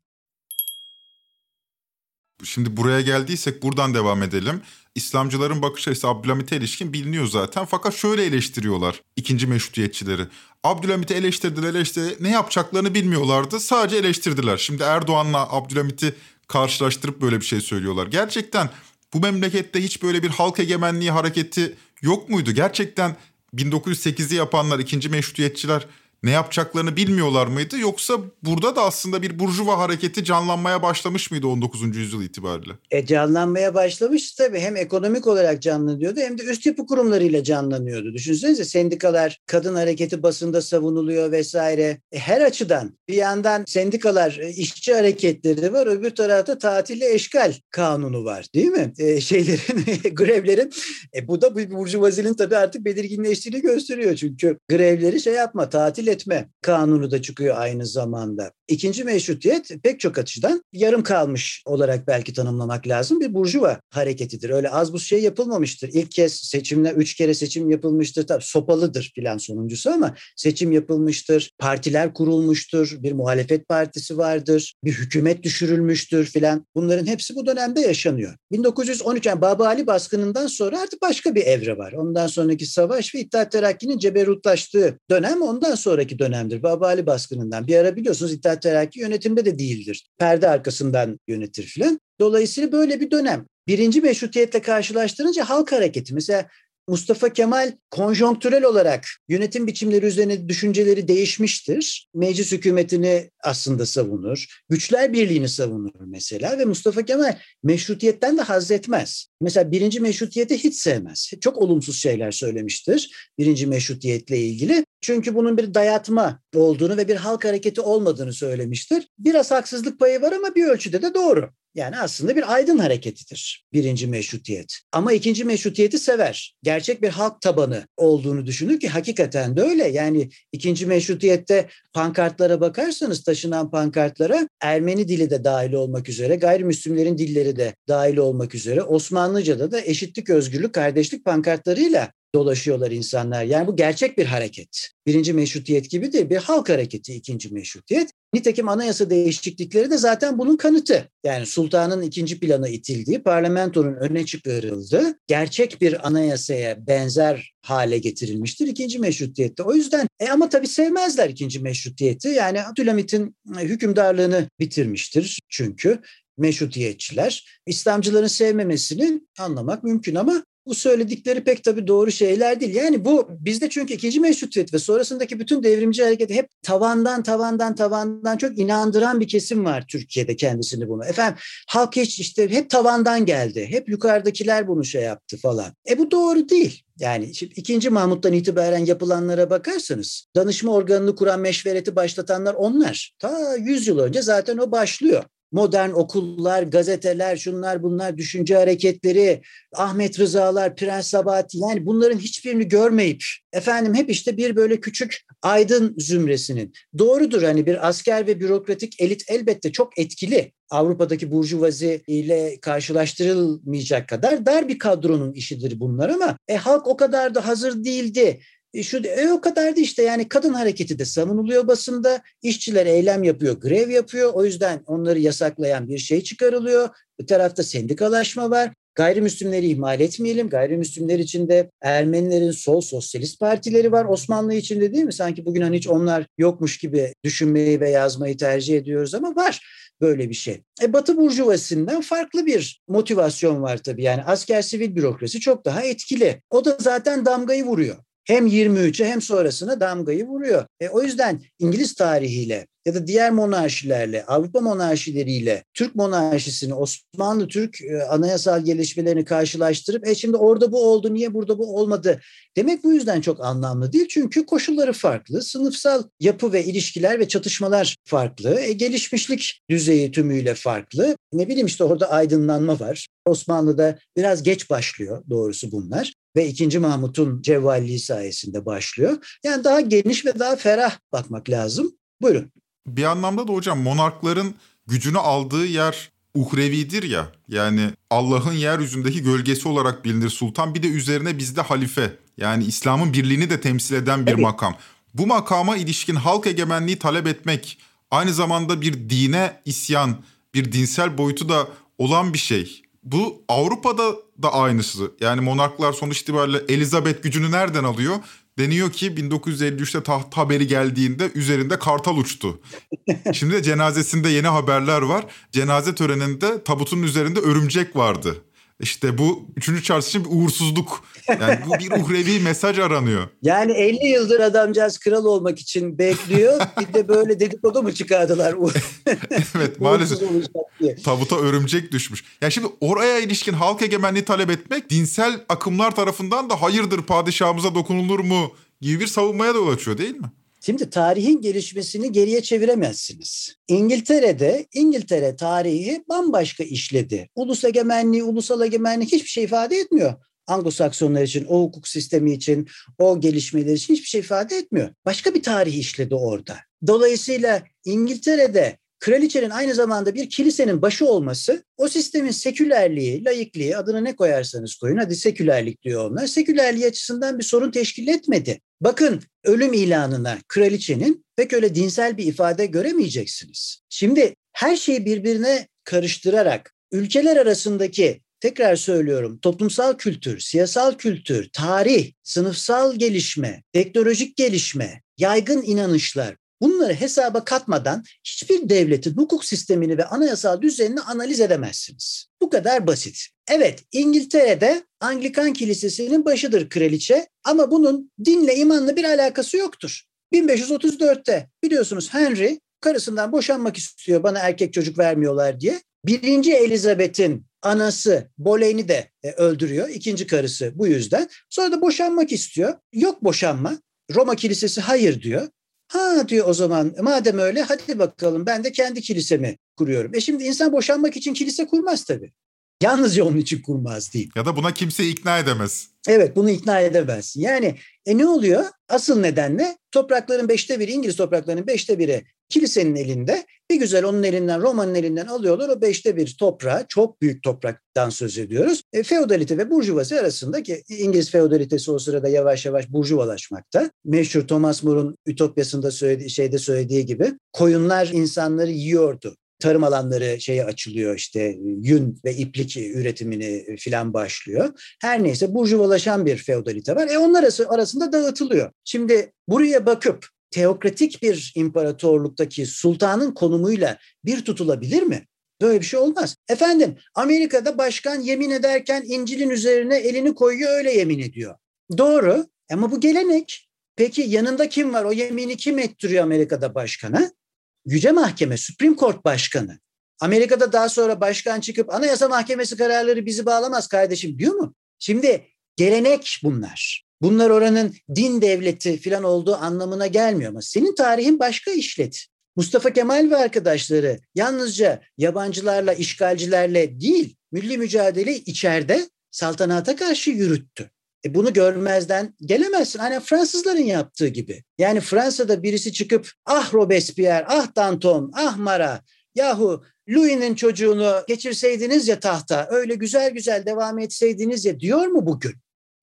Şimdi buraya geldiysek buradan devam edelim. İslamcıların bakış açısı Abdülhamit'e ilişkin biliniyor zaten. Fakat şöyle eleştiriyorlar ikinci meşrutiyetçileri. Abdülhamit'i eleştirdiler eleştirdiler. Ne yapacaklarını bilmiyorlardı. Sadece eleştirdiler. Şimdi Erdoğan'la Abdülhamit'i karşılaştırıp böyle bir şey söylüyorlar. Gerçekten bu memlekette hiç böyle bir halk egemenliği hareketi yok muydu? Gerçekten 1908'i yapanlar, ikinci meşrutiyetçiler ne yapacaklarını bilmiyorlar mıydı? Yoksa burada da aslında bir burjuva hareketi canlanmaya başlamış mıydı 19. yüzyıl itibariyle? E canlanmaya başlamış tabii. Hem ekonomik olarak canlanıyordu hem de üst yapı kurumlarıyla canlanıyordu. Düşünsenize sendikalar, kadın hareketi basında savunuluyor vesaire. E her açıdan bir yandan sendikalar, e, işçi hareketleri var. Öbür tarafta tatille eşgal kanunu var değil mi? E, şeylerin, grevlerin. E bu da bu burjuvazinin tabii artık belirginleştiğini gösteriyor. Çünkü grevleri şey yapma, tatil etme kanunu da çıkıyor aynı zamanda. İkinci meşrutiyet pek çok açıdan yarım kalmış olarak belki tanımlamak lazım. Bir burjuva hareketidir. Öyle az bu şey yapılmamıştır. İlk kez seçimle üç kere seçim yapılmıştır. Tabii sopalıdır filan sonuncusu ama seçim yapılmıştır. Partiler kurulmuştur. Bir muhalefet partisi vardır. Bir hükümet düşürülmüştür filan. Bunların hepsi bu dönemde yaşanıyor. 1913 yani Baba Ali baskınından sonra artık başka bir evre var. Ondan sonraki savaş ve İttihat Terakki'nin ceberutlaştığı dönem ondan sonraki dönemdir. Baba Ali baskınından. Bir ara biliyorsunuz İttihat Terakki yönetimde de değildir. Perde arkasından yönetir filan. Dolayısıyla böyle bir dönem. Birinci meşrutiyetle karşılaştırınca halk hareketi. Mesela Mustafa Kemal konjonktürel olarak yönetim biçimleri üzerine düşünceleri değişmiştir. Meclis hükümetini aslında savunur. Güçler birliğini savunur mesela ve Mustafa Kemal meşrutiyetten de haz etmez. Mesela birinci meşrutiyeti hiç sevmez. Çok olumsuz şeyler söylemiştir birinci meşrutiyetle ilgili. Çünkü bunun bir dayatma olduğunu ve bir halk hareketi olmadığını söylemiştir. Biraz haksızlık payı var ama bir ölçüde de doğru. Yani aslında bir aydın hareketidir birinci meşrutiyet. Ama ikinci meşrutiyeti sever. Gerçek bir halk tabanı olduğunu düşünür ki hakikaten de öyle. Yani ikinci meşrutiyette pankartlara bakarsanız taşınan pankartlara Ermeni dili de dahil olmak üzere gayrimüslimlerin dilleri de dahil olmak üzere Osmanlıca'da da eşitlik, özgürlük, kardeşlik pankartlarıyla dolaşıyorlar insanlar. Yani bu gerçek bir hareket. Birinci meşrutiyet gibi değil bir halk hareketi ikinci meşrutiyet. Nitekim anayasa değişiklikleri de zaten bunun kanıtı. Yani sultanın ikinci plana itildiği, parlamentonun öne çıkarıldığı, gerçek bir anayasaya benzer hale getirilmiştir ikinci meşrutiyette. O yüzden e ama tabii sevmezler ikinci meşrutiyeti. Yani Abdülhamit'in e, hükümdarlığını bitirmiştir çünkü meşrutiyetçiler. İslamcıların sevmemesini anlamak mümkün ama bu söyledikleri pek tabii doğru şeyler değil. Yani bu bizde çünkü ikinci meşrutiyet ve sonrasındaki bütün devrimci hareketi hep tavandan tavandan tavandan çok inandıran bir kesim var Türkiye'de kendisini bunu. Efendim halk hiç işte hep tavandan geldi. Hep yukarıdakiler bunu şey yaptı falan. E bu doğru değil. Yani şimdi ikinci Mahmut'tan itibaren yapılanlara bakarsanız danışma organını kuran meşvereti başlatanlar onlar. Ta 100 yıl önce zaten o başlıyor modern okullar, gazeteler, şunlar bunlar, düşünce hareketleri, Ahmet Rızalar, Prens Sabahati yani bunların hiçbirini görmeyip efendim hep işte bir böyle küçük aydın zümresinin. Doğrudur hani bir asker ve bürokratik elit elbette çok etkili. Avrupa'daki burjuvazi ile karşılaştırılmayacak kadar dar bir kadronun işidir bunlar ama e, halk o kadar da hazır değildi. E şu e, o kadar da işte yani kadın hareketi de savunuluyor basında. İşçiler eylem yapıyor, grev yapıyor. O yüzden onları yasaklayan bir şey çıkarılıyor. Bir tarafta sendikalaşma var. Gayrimüslimleri ihmal etmeyelim. Gayrimüslimler içinde Ermenilerin sol sosyalist partileri var Osmanlı içinde değil mi? Sanki bugün hani hiç onlar yokmuş gibi düşünmeyi ve yazmayı tercih ediyoruz ama var. böyle bir şey. E, Batı burjuvasından farklı bir motivasyon var tabii. Yani asker sivil bürokrasi çok daha etkili. O da zaten damgayı vuruyor hem 23'e hem sonrasına damgayı vuruyor. E, o yüzden İngiliz tarihiyle ya da diğer monarşilerle, Avrupa monarşileriyle Türk monarşisini, Osmanlı Türk e, anayasal gelişmelerini karşılaştırıp e şimdi orada bu oldu, niye burada bu olmadı demek bu yüzden çok anlamlı değil. Çünkü koşulları farklı, sınıfsal yapı ve ilişkiler ve çatışmalar farklı, e, gelişmişlik düzeyi tümüyle farklı. Ne bileyim işte orada aydınlanma var. Osmanlı'da biraz geç başlıyor doğrusu bunlar ve 2. Mahmut'un cevvalliği sayesinde başlıyor. Yani daha geniş ve daha ferah bakmak lazım. Buyurun. Bir anlamda da hocam monarkların gücünü aldığı yer uhrevidir ya. Yani Allah'ın yeryüzündeki gölgesi olarak bilinir sultan. Bir de üzerine bizde halife. Yani İslam'ın birliğini de temsil eden bir evet. makam. Bu makama ilişkin halk egemenliği talep etmek aynı zamanda bir dine isyan, bir dinsel boyutu da olan bir şey. Bu Avrupa'da da aynısı. Yani monarklar sonuç itibariyle Elizabeth gücünü nereden alıyor? Deniyor ki 1953'te taht haberi geldiğinde üzerinde kartal uçtu. Şimdi de cenazesinde yeni haberler var. Cenaze töreninde tabutun üzerinde örümcek vardı. İşte bu 3. Charles için bir uğursuzluk. Yani bu bir uhrevi mesaj aranıyor. Yani 50 yıldır adamcağız kral olmak için bekliyor. Bir de böyle dedikodu mu çıkardılar? evet maalesef. Tabuta örümcek düşmüş. Yani şimdi oraya ilişkin halk egemenliği talep etmek dinsel akımlar tarafından da hayırdır padişahımıza dokunulur mu gibi bir savunmaya da yol açıyor değil mi? Şimdi tarihin gelişmesini geriye çeviremezsiniz. İngiltere'de İngiltere tarihi bambaşka işledi. Ulus egemenliği, ulusal egemenlik hiçbir şey ifade etmiyor. Anglo-Saksonlar için, o hukuk sistemi için, o gelişmeler için hiçbir şey ifade etmiyor. Başka bir tarih işledi orada. Dolayısıyla İngiltere'de kraliçenin aynı zamanda bir kilisenin başı olması o sistemin sekülerliği, laikliği adını ne koyarsanız koyun hadi sekülerlik diyor onlar. Sekülerliği açısından bir sorun teşkil etmedi. Bakın ölüm ilanına kraliçenin pek öyle dinsel bir ifade göremeyeceksiniz. Şimdi her şeyi birbirine karıştırarak ülkeler arasındaki tekrar söylüyorum toplumsal kültür, siyasal kültür, tarih, sınıfsal gelişme, teknolojik gelişme, yaygın inanışlar Bunları hesaba katmadan hiçbir devletin hukuk sistemini ve anayasal düzenini analiz edemezsiniz. Bu kadar basit. Evet İngiltere'de Anglikan Kilisesi'nin başıdır kraliçe ama bunun dinle imanla bir alakası yoktur. 1534'te biliyorsunuz Henry karısından boşanmak istiyor bana erkek çocuk vermiyorlar diye. Birinci Elizabeth'in anası Boleyn'i de e, öldürüyor. ikinci karısı bu yüzden. Sonra da boşanmak istiyor. Yok boşanma. Roma Kilisesi hayır diyor. Ha diyor o zaman madem öyle hadi bakalım ben de kendi kilisemi kuruyorum. E şimdi insan boşanmak için kilise kurmaz tabii. Yalnızca onun için kurmaz değil. Ya da buna kimse ikna edemez. Evet bunu ikna edemezsin. Yani e ne oluyor? Asıl neden ne? Toprakların beşte biri, İngiliz topraklarının beşte biri kilisenin elinde. Bir güzel onun elinden, Roma'nın elinden alıyorlar. O beşte bir toprağı, çok büyük topraktan söz ediyoruz. E, feodalite ve burjuvası arasında ki İngiliz feodalitesi o sırada yavaş yavaş burjuvalaşmakta. Meşhur Thomas More'un Ütopyası'nda söylediği, şeyde söylediği gibi koyunlar insanları yiyordu tarım alanları şeye açılıyor işte yün ve iplik üretimini filan başlıyor. Her neyse burjuvalaşan bir feodalite var. E onlar arasında dağıtılıyor. Şimdi buraya bakıp teokratik bir imparatorluktaki sultanın konumuyla bir tutulabilir mi? Böyle bir şey olmaz. Efendim Amerika'da başkan yemin ederken İncil'in üzerine elini koyuyor öyle yemin ediyor. Doğru ama bu gelenek. Peki yanında kim var? O yemini kim ettiriyor Amerika'da başkana? Yüce Mahkeme, Supreme Court Başkanı. Amerika'da daha sonra başkan çıkıp Anayasa Mahkemesi kararları bizi bağlamaz kardeşim diyor mu? Şimdi gelenek bunlar. Bunlar oranın din devleti falan olduğu anlamına gelmiyor ama senin tarihin başka işlet. Mustafa Kemal ve arkadaşları yalnızca yabancılarla, işgalcilerle değil, milli mücadele içeride saltanata karşı yürüttü. E bunu görmezden gelemezsin. Hani Fransızların yaptığı gibi. Yani Fransa'da birisi çıkıp ah Robespierre, ah Danton, ah Marat, yahu Louis'nin çocuğunu geçirseydiniz ya tahta, öyle güzel güzel devam etseydiniz ya diyor mu bugün?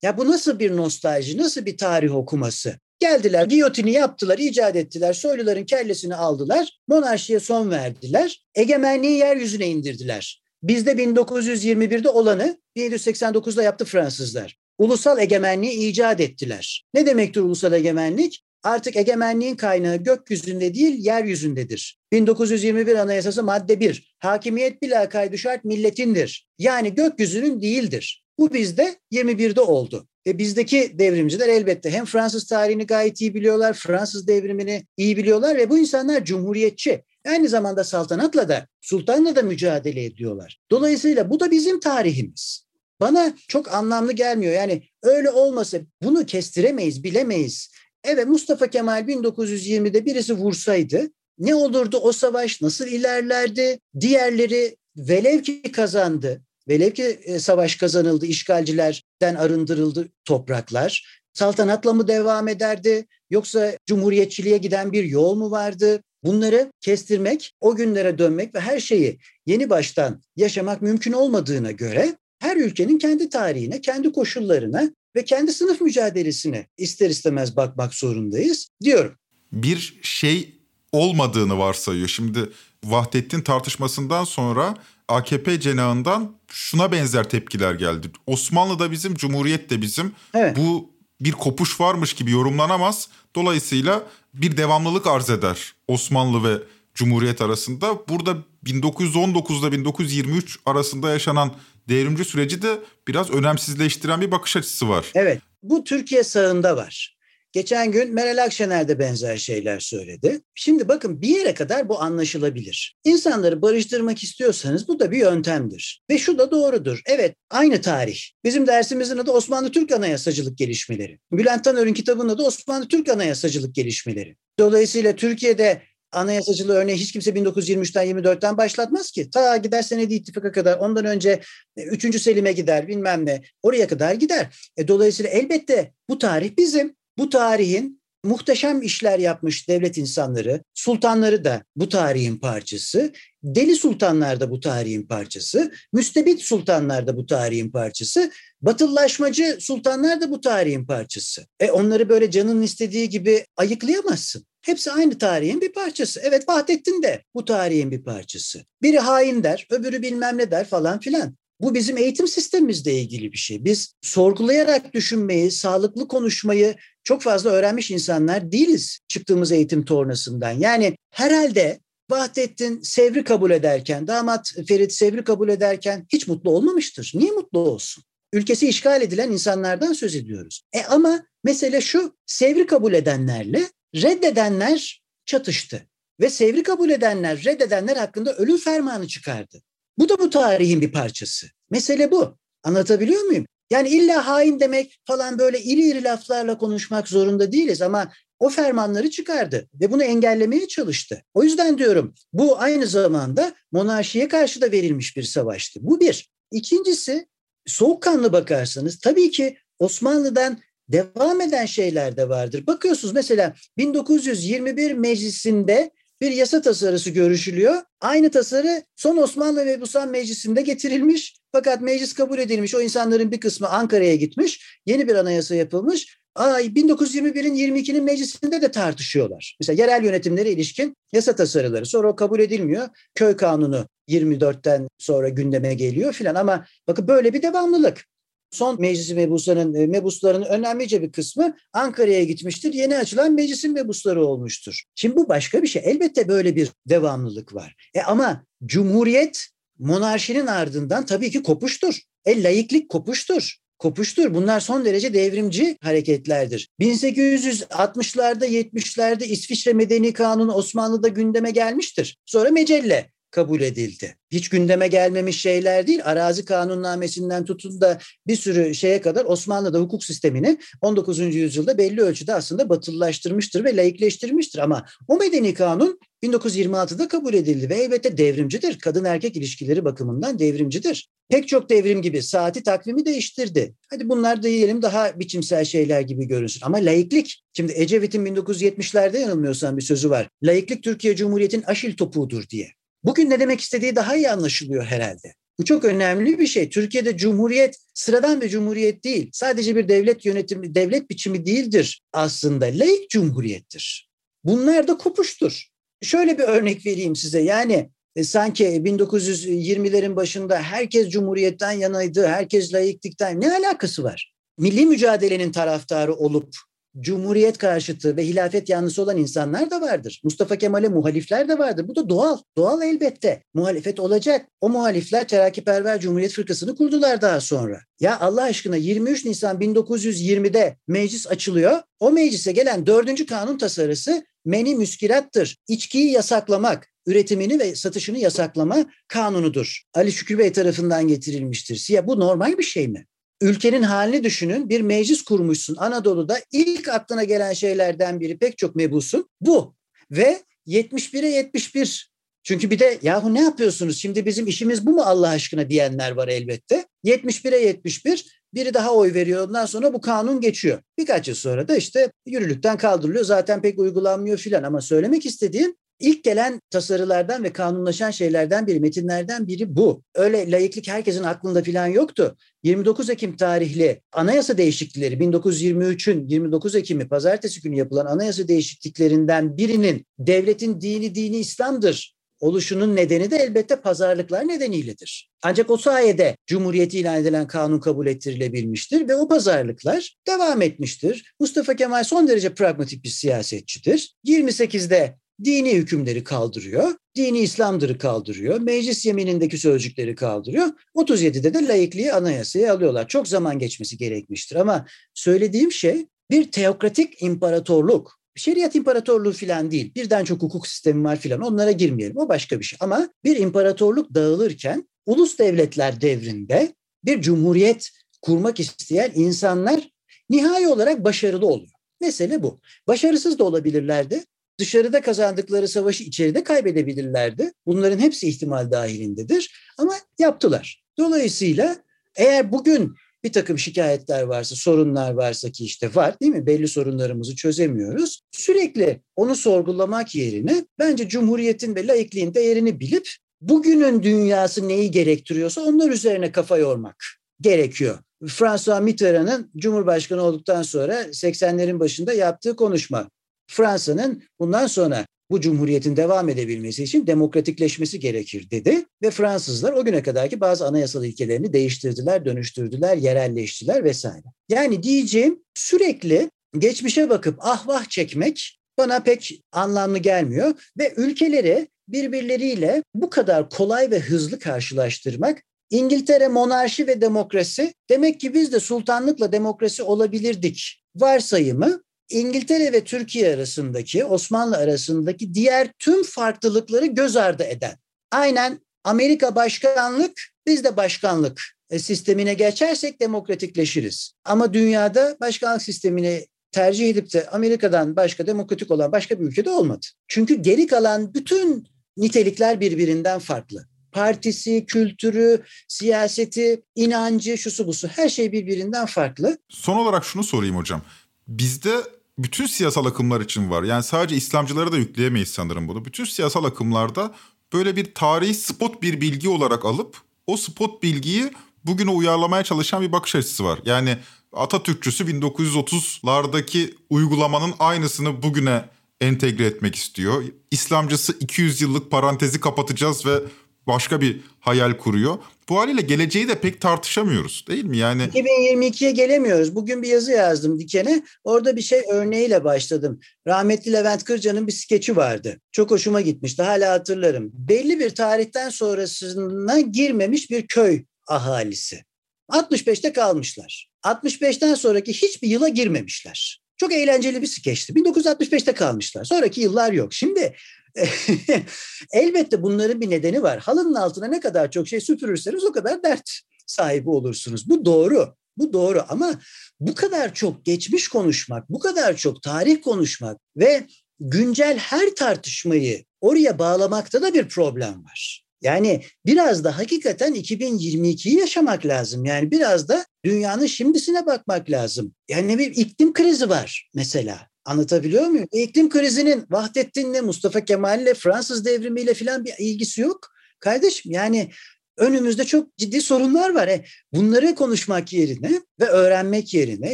Ya bu nasıl bir nostalji, nasıl bir tarih okuması? Geldiler, giyotini yaptılar, icat ettiler, soyluların kellesini aldılar, monarşiye son verdiler, egemenliği yeryüzüne indirdiler. Bizde 1921'de olanı 1789'da yaptı Fransızlar ulusal egemenliği icat ettiler. Ne demektir ulusal egemenlik? Artık egemenliğin kaynağı gökyüzünde değil yeryüzündedir. 1921 Anayasası madde 1. Hakimiyet bila kaydı şart milletindir. Yani gökyüzünün değildir. Bu bizde 21'de oldu. Ve bizdeki devrimciler elbette hem Fransız tarihini gayet iyi biliyorlar, Fransız devrimini iyi biliyorlar ve bu insanlar cumhuriyetçi. Aynı zamanda saltanatla da, sultanla da mücadele ediyorlar. Dolayısıyla bu da bizim tarihimiz. Bana çok anlamlı gelmiyor. Yani öyle olmasa bunu kestiremeyiz, bilemeyiz. Evet Mustafa Kemal 1920'de birisi vursaydı ne olurdu o savaş, nasıl ilerlerdi? Diğerleri velev ki kazandı, velev ki e, savaş kazanıldı, işgalcilerden arındırıldı topraklar. Saltanatla mı devam ederdi yoksa cumhuriyetçiliğe giden bir yol mu vardı? Bunları kestirmek, o günlere dönmek ve her şeyi yeni baştan yaşamak mümkün olmadığına göre her ülkenin kendi tarihine, kendi koşullarına ve kendi sınıf mücadelesine ister istemez bakmak zorundayız diyorum. Bir şey olmadığını varsayıyor. Şimdi Vahdettin tartışmasından sonra AKP cenahından şuna benzer tepkiler geldi. Osmanlı da bizim, Cumhuriyet de bizim. Evet. Bu bir kopuş varmış gibi yorumlanamaz. Dolayısıyla bir devamlılık arz eder Osmanlı ve Cumhuriyet arasında. Burada 1919'da 1923 arasında yaşanan devrimci süreci de biraz önemsizleştiren bir bakış açısı var. Evet bu Türkiye sağında var. Geçen gün Meral Akşener de benzer şeyler söyledi. Şimdi bakın bir yere kadar bu anlaşılabilir. İnsanları barıştırmak istiyorsanız bu da bir yöntemdir. Ve şu da doğrudur. Evet aynı tarih. Bizim dersimizin adı Osmanlı Türk Anayasacılık Gelişmeleri. Bülent Tanör'ün kitabının adı Osmanlı Türk Anayasacılık Gelişmeleri. Dolayısıyla Türkiye'de anayasacılığı örneği hiç kimse 1923'ten 24'ten başlatmaz ki. Ta gider Senedi İttifak'a kadar ondan önce 3. E, Selim'e gider bilmem ne oraya kadar gider. E, dolayısıyla elbette bu tarih bizim. Bu tarihin muhteşem işler yapmış devlet insanları, sultanları da bu tarihin parçası, deli sultanlar da bu tarihin parçası, müstebit sultanlar da bu tarihin parçası, batıllaşmacı sultanlar da bu tarihin parçası. E onları böyle canın istediği gibi ayıklayamazsın. Hepsi aynı tarihin bir parçası. Evet Vahdettin de bu tarihin bir parçası. Biri hain der, öbürü bilmem ne der falan filan. Bu bizim eğitim sistemimizle ilgili bir şey. Biz sorgulayarak düşünmeyi, sağlıklı konuşmayı çok fazla öğrenmiş insanlar değiliz çıktığımız eğitim tornasından. Yani herhalde Vahdettin Sevr'i kabul ederken, damat Ferit Sevr'i kabul ederken hiç mutlu olmamıştır. Niye mutlu olsun? Ülkesi işgal edilen insanlardan söz ediyoruz. E ama mesele şu, Sevr'i kabul edenlerle reddedenler çatıştı. Ve Sevr'i kabul edenler, reddedenler hakkında ölüm fermanı çıkardı. Bu da bu tarihin bir parçası. Mesele bu. Anlatabiliyor muyum? Yani illa hain demek falan böyle iri iri laflarla konuşmak zorunda değiliz ama o fermanları çıkardı ve bunu engellemeye çalıştı. O yüzden diyorum bu aynı zamanda monarşiye karşı da verilmiş bir savaştı. Bu bir. İkincisi soğukkanlı bakarsanız tabii ki Osmanlı'dan devam eden şeyler de vardır. Bakıyorsunuz mesela 1921 meclisinde bir yasa tasarısı görüşülüyor. Aynı tasarı son Osmanlı ve Busan Meclisi'nde getirilmiş. Fakat meclis kabul edilmiş. O insanların bir kısmı Ankara'ya gitmiş. Yeni bir anayasa yapılmış. Ay 1921'in 22'nin meclisinde de tartışıyorlar. Mesela yerel yönetimlere ilişkin yasa tasarıları. Sonra o kabul edilmiyor. Köy kanunu 24'ten sonra gündeme geliyor filan ama bakın böyle bir devamlılık son meclisi mebusların, e, mebusların önemlice bir kısmı Ankara'ya gitmiştir. Yeni açılan meclisin mebusları olmuştur. Şimdi bu başka bir şey. Elbette böyle bir devamlılık var. E ama Cumhuriyet monarşinin ardından tabii ki kopuştur. E laiklik kopuştur kopuştur. Bunlar son derece devrimci hareketlerdir. 1860'larda 70'lerde İsviçre Medeni Kanunu Osmanlı'da gündeme gelmiştir. Sonra Mecelle kabul edildi. Hiç gündeme gelmemiş şeyler değil. Arazi kanunnamesinden tutun da bir sürü şeye kadar Osmanlı'da hukuk sistemini 19. yüzyılda belli ölçüde aslında batılılaştırmıştır ve laikleştirmiştir. Ama o medeni kanun 1926'da kabul edildi ve elbette devrimcidir. Kadın erkek ilişkileri bakımından devrimcidir. Pek çok devrim gibi saati takvimi değiştirdi. Hadi bunlar da diyelim daha biçimsel şeyler gibi görünsün. Ama laiklik, şimdi Ecevit'in 1970'lerde yanılmıyorsam bir sözü var. Laiklik Türkiye Cumhuriyeti'nin aşil topuğudur diye. Bugün ne demek istediği daha iyi anlaşılıyor herhalde. Bu çok önemli bir şey. Türkiye'de cumhuriyet sıradan bir cumhuriyet değil. Sadece bir devlet yönetimi, devlet biçimi değildir aslında. Laik cumhuriyettir. Bunlar da kopuştur. Şöyle bir örnek vereyim size. Yani e, sanki 1920'lerin başında herkes cumhuriyetten yanaydı, herkes laiklikten ne alakası var? Milli mücadelenin taraftarı olup Cumhuriyet karşıtı ve hilafet yanlısı olan insanlar da vardır. Mustafa Kemal'e muhalifler de vardır. Bu da doğal. Doğal elbette. Muhalefet olacak. O muhalifler Terakkiperver Cumhuriyet Fırkası'nı kurdular daha sonra. Ya Allah aşkına 23 Nisan 1920'de meclis açılıyor. O meclise gelen dördüncü kanun tasarısı meni müskirattır. İçkiyi yasaklamak, üretimini ve satışını yasaklama kanunudur. Ali Şükür Bey tarafından getirilmiştir. Ya bu normal bir şey mi? Ülkenin halini düşünün. Bir meclis kurmuşsun Anadolu'da. ilk aklına gelen şeylerden biri pek çok mebusun bu. Ve 71'e 71 çünkü bir de yahu ne yapıyorsunuz şimdi bizim işimiz bu mu Allah aşkına diyenler var elbette. 71'e 71 biri daha oy veriyor ondan sonra bu kanun geçiyor. Birkaç yıl sonra da işte yürürlükten kaldırılıyor zaten pek uygulanmıyor filan ama söylemek istediğim İlk gelen tasarılardan ve kanunlaşan şeylerden biri, metinlerden biri bu. Öyle layıklık herkesin aklında falan yoktu. 29 Ekim tarihli anayasa değişiklikleri 1923'ün 29 Ekim'i pazartesi günü yapılan anayasa değişikliklerinden birinin devletin dini dini İslam'dır oluşunun nedeni de elbette pazarlıklar nedeniyledir. Ancak o sayede Cumhuriyeti ilan edilen kanun kabul ettirilebilmiştir ve o pazarlıklar devam etmiştir. Mustafa Kemal son derece pragmatik bir siyasetçidir. 28'de dini hükümleri kaldırıyor. Dini İslam'dırı kaldırıyor. Meclis yeminindeki sözcükleri kaldırıyor. 37'de de laikliği anayasaya alıyorlar. Çok zaman geçmesi gerekmiştir ama söylediğim şey bir teokratik imparatorluk. Şeriat imparatorluğu falan değil. Birden çok hukuk sistemi var filan. Onlara girmeyelim. O başka bir şey. Ama bir imparatorluk dağılırken ulus devletler devrinde bir cumhuriyet kurmak isteyen insanlar nihai olarak başarılı oluyor. Mesele bu. Başarısız da olabilirlerdi dışarıda kazandıkları savaşı içeride kaybedebilirlerdi. Bunların hepsi ihtimal dahilindedir ama yaptılar. Dolayısıyla eğer bugün bir takım şikayetler varsa, sorunlar varsa ki işte var değil mi? Belli sorunlarımızı çözemiyoruz. Sürekli onu sorgulamak yerine bence Cumhuriyet'in ve laikliğin değerini bilip bugünün dünyası neyi gerektiriyorsa onlar üzerine kafa yormak gerekiyor. François Mitterrand'ın Cumhurbaşkanı olduktan sonra 80'lerin başında yaptığı konuşma. Fransa'nın bundan sonra bu cumhuriyetin devam edebilmesi için demokratikleşmesi gerekir dedi ve Fransızlar o güne kadarki bazı anayasal ilkelerini değiştirdiler, dönüştürdüler, yerelleştiler vesaire. Yani diyeceğim sürekli geçmişe bakıp ah vah çekmek bana pek anlamlı gelmiyor ve ülkeleri birbirleriyle bu kadar kolay ve hızlı karşılaştırmak İngiltere monarşi ve demokrasi demek ki biz de sultanlıkla demokrasi olabilirdik varsayımı İngiltere ve Türkiye arasındaki, Osmanlı arasındaki diğer tüm farklılıkları göz ardı eden. Aynen Amerika başkanlık, biz de başkanlık e, sistemine geçersek demokratikleşiriz. Ama dünyada başkanlık sistemini tercih edip de Amerika'dan başka demokratik olan başka bir ülkede olmadı. Çünkü geri kalan bütün nitelikler birbirinden farklı. Partisi, kültürü, siyaseti, inancı, şusu busu her şey birbirinden farklı. Son olarak şunu sorayım hocam. Bizde bütün siyasal akımlar için var. Yani sadece İslamcılara da yükleyemeyiz sanırım bunu. Bütün siyasal akımlarda böyle bir tarihi spot bir bilgi olarak alıp o spot bilgiyi bugüne uyarlamaya çalışan bir bakış açısı var. Yani Atatürkçüsü 1930'lardaki uygulamanın aynısını bugüne entegre etmek istiyor. İslamcısı 200 yıllık parantezi kapatacağız ve başka bir hayal kuruyor. Bu haliyle geleceği de pek tartışamıyoruz değil mi? Yani 2022'ye gelemiyoruz. Bugün bir yazı yazdım Diken'e. Orada bir şey örneğiyle başladım. Rahmetli Levent Kırca'nın bir skeçi vardı. Çok hoşuma gitmişti. Hala hatırlarım. Belli bir tarihten sonrasına girmemiş bir köy ahalisi. 65'te kalmışlar. 65'ten sonraki hiçbir yıla girmemişler. Çok eğlenceli bir skeçti. 1965'te kalmışlar. Sonraki yıllar yok. Şimdi Elbette bunların bir nedeni var. Halının altına ne kadar çok şey süpürürseniz o kadar dert sahibi olursunuz. Bu doğru. Bu doğru ama bu kadar çok geçmiş konuşmak, bu kadar çok tarih konuşmak ve güncel her tartışmayı oraya bağlamakta da bir problem var. Yani biraz da hakikaten 2022'yi yaşamak lazım. Yani biraz da dünyanın şimdisine bakmak lazım. Yani bir iklim krizi var mesela. Anlatabiliyor muyum? İklim krizinin Vahdettin'le, Mustafa Kemal'le, Fransız devrimiyle falan bir ilgisi yok. Kardeşim yani önümüzde çok ciddi sorunlar var. E, bunları konuşmak yerine ve öğrenmek yerine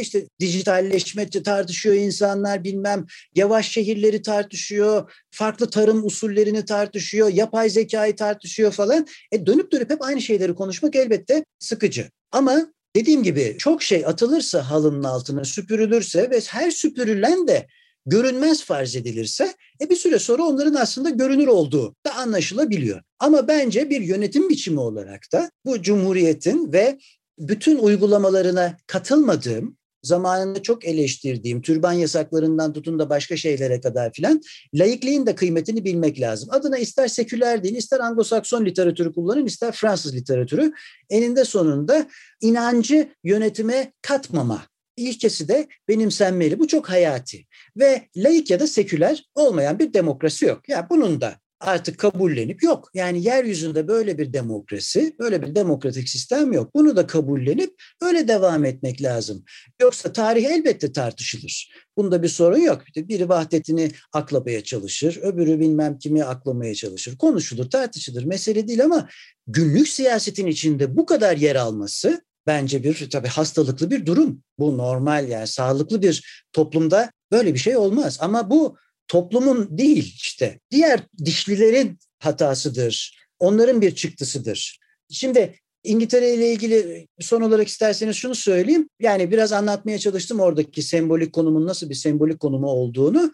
işte dijitalleşme tartışıyor insanlar bilmem yavaş şehirleri tartışıyor, farklı tarım usullerini tartışıyor, yapay zekayı tartışıyor falan. E, dönüp dönüp hep aynı şeyleri konuşmak elbette sıkıcı. Ama dediğim gibi çok şey atılırsa halının altına süpürülürse ve her süpürülen de görünmez farz edilirse e bir süre sonra onların aslında görünür olduğu da anlaşılabiliyor. Ama bence bir yönetim biçimi olarak da bu cumhuriyetin ve bütün uygulamalarına katılmadığım zamanında çok eleştirdiğim türban yasaklarından tutun da başka şeylere kadar filan laikliğin de kıymetini bilmek lazım. Adına ister seküler değil, ister Anglo-Sakson literatürü kullanın, ister Fransız literatürü. Eninde sonunda inancı yönetime katmama ilkesi de benimsenmeli. Bu çok hayati. Ve laik ya da seküler olmayan bir demokrasi yok. Ya yani bunun da artık kabullenip yok. Yani yeryüzünde böyle bir demokrasi, böyle bir demokratik sistem yok. Bunu da kabullenip öyle devam etmek lazım. Yoksa tarih elbette tartışılır. Bunda bir sorun yok. Biri vahdetini aklamaya çalışır, öbürü bilmem kimi aklamaya çalışır. Konuşulur, tartışılır. Mesele değil ama günlük siyasetin içinde bu kadar yer alması bence bir tabii hastalıklı bir durum. Bu normal yani sağlıklı bir toplumda böyle bir şey olmaz. Ama bu toplumun değil işte diğer dişlilerin hatasıdır. Onların bir çıktısıdır. Şimdi İngiltere ile ilgili son olarak isterseniz şunu söyleyeyim. Yani biraz anlatmaya çalıştım oradaki sembolik konumun nasıl bir sembolik konumu olduğunu.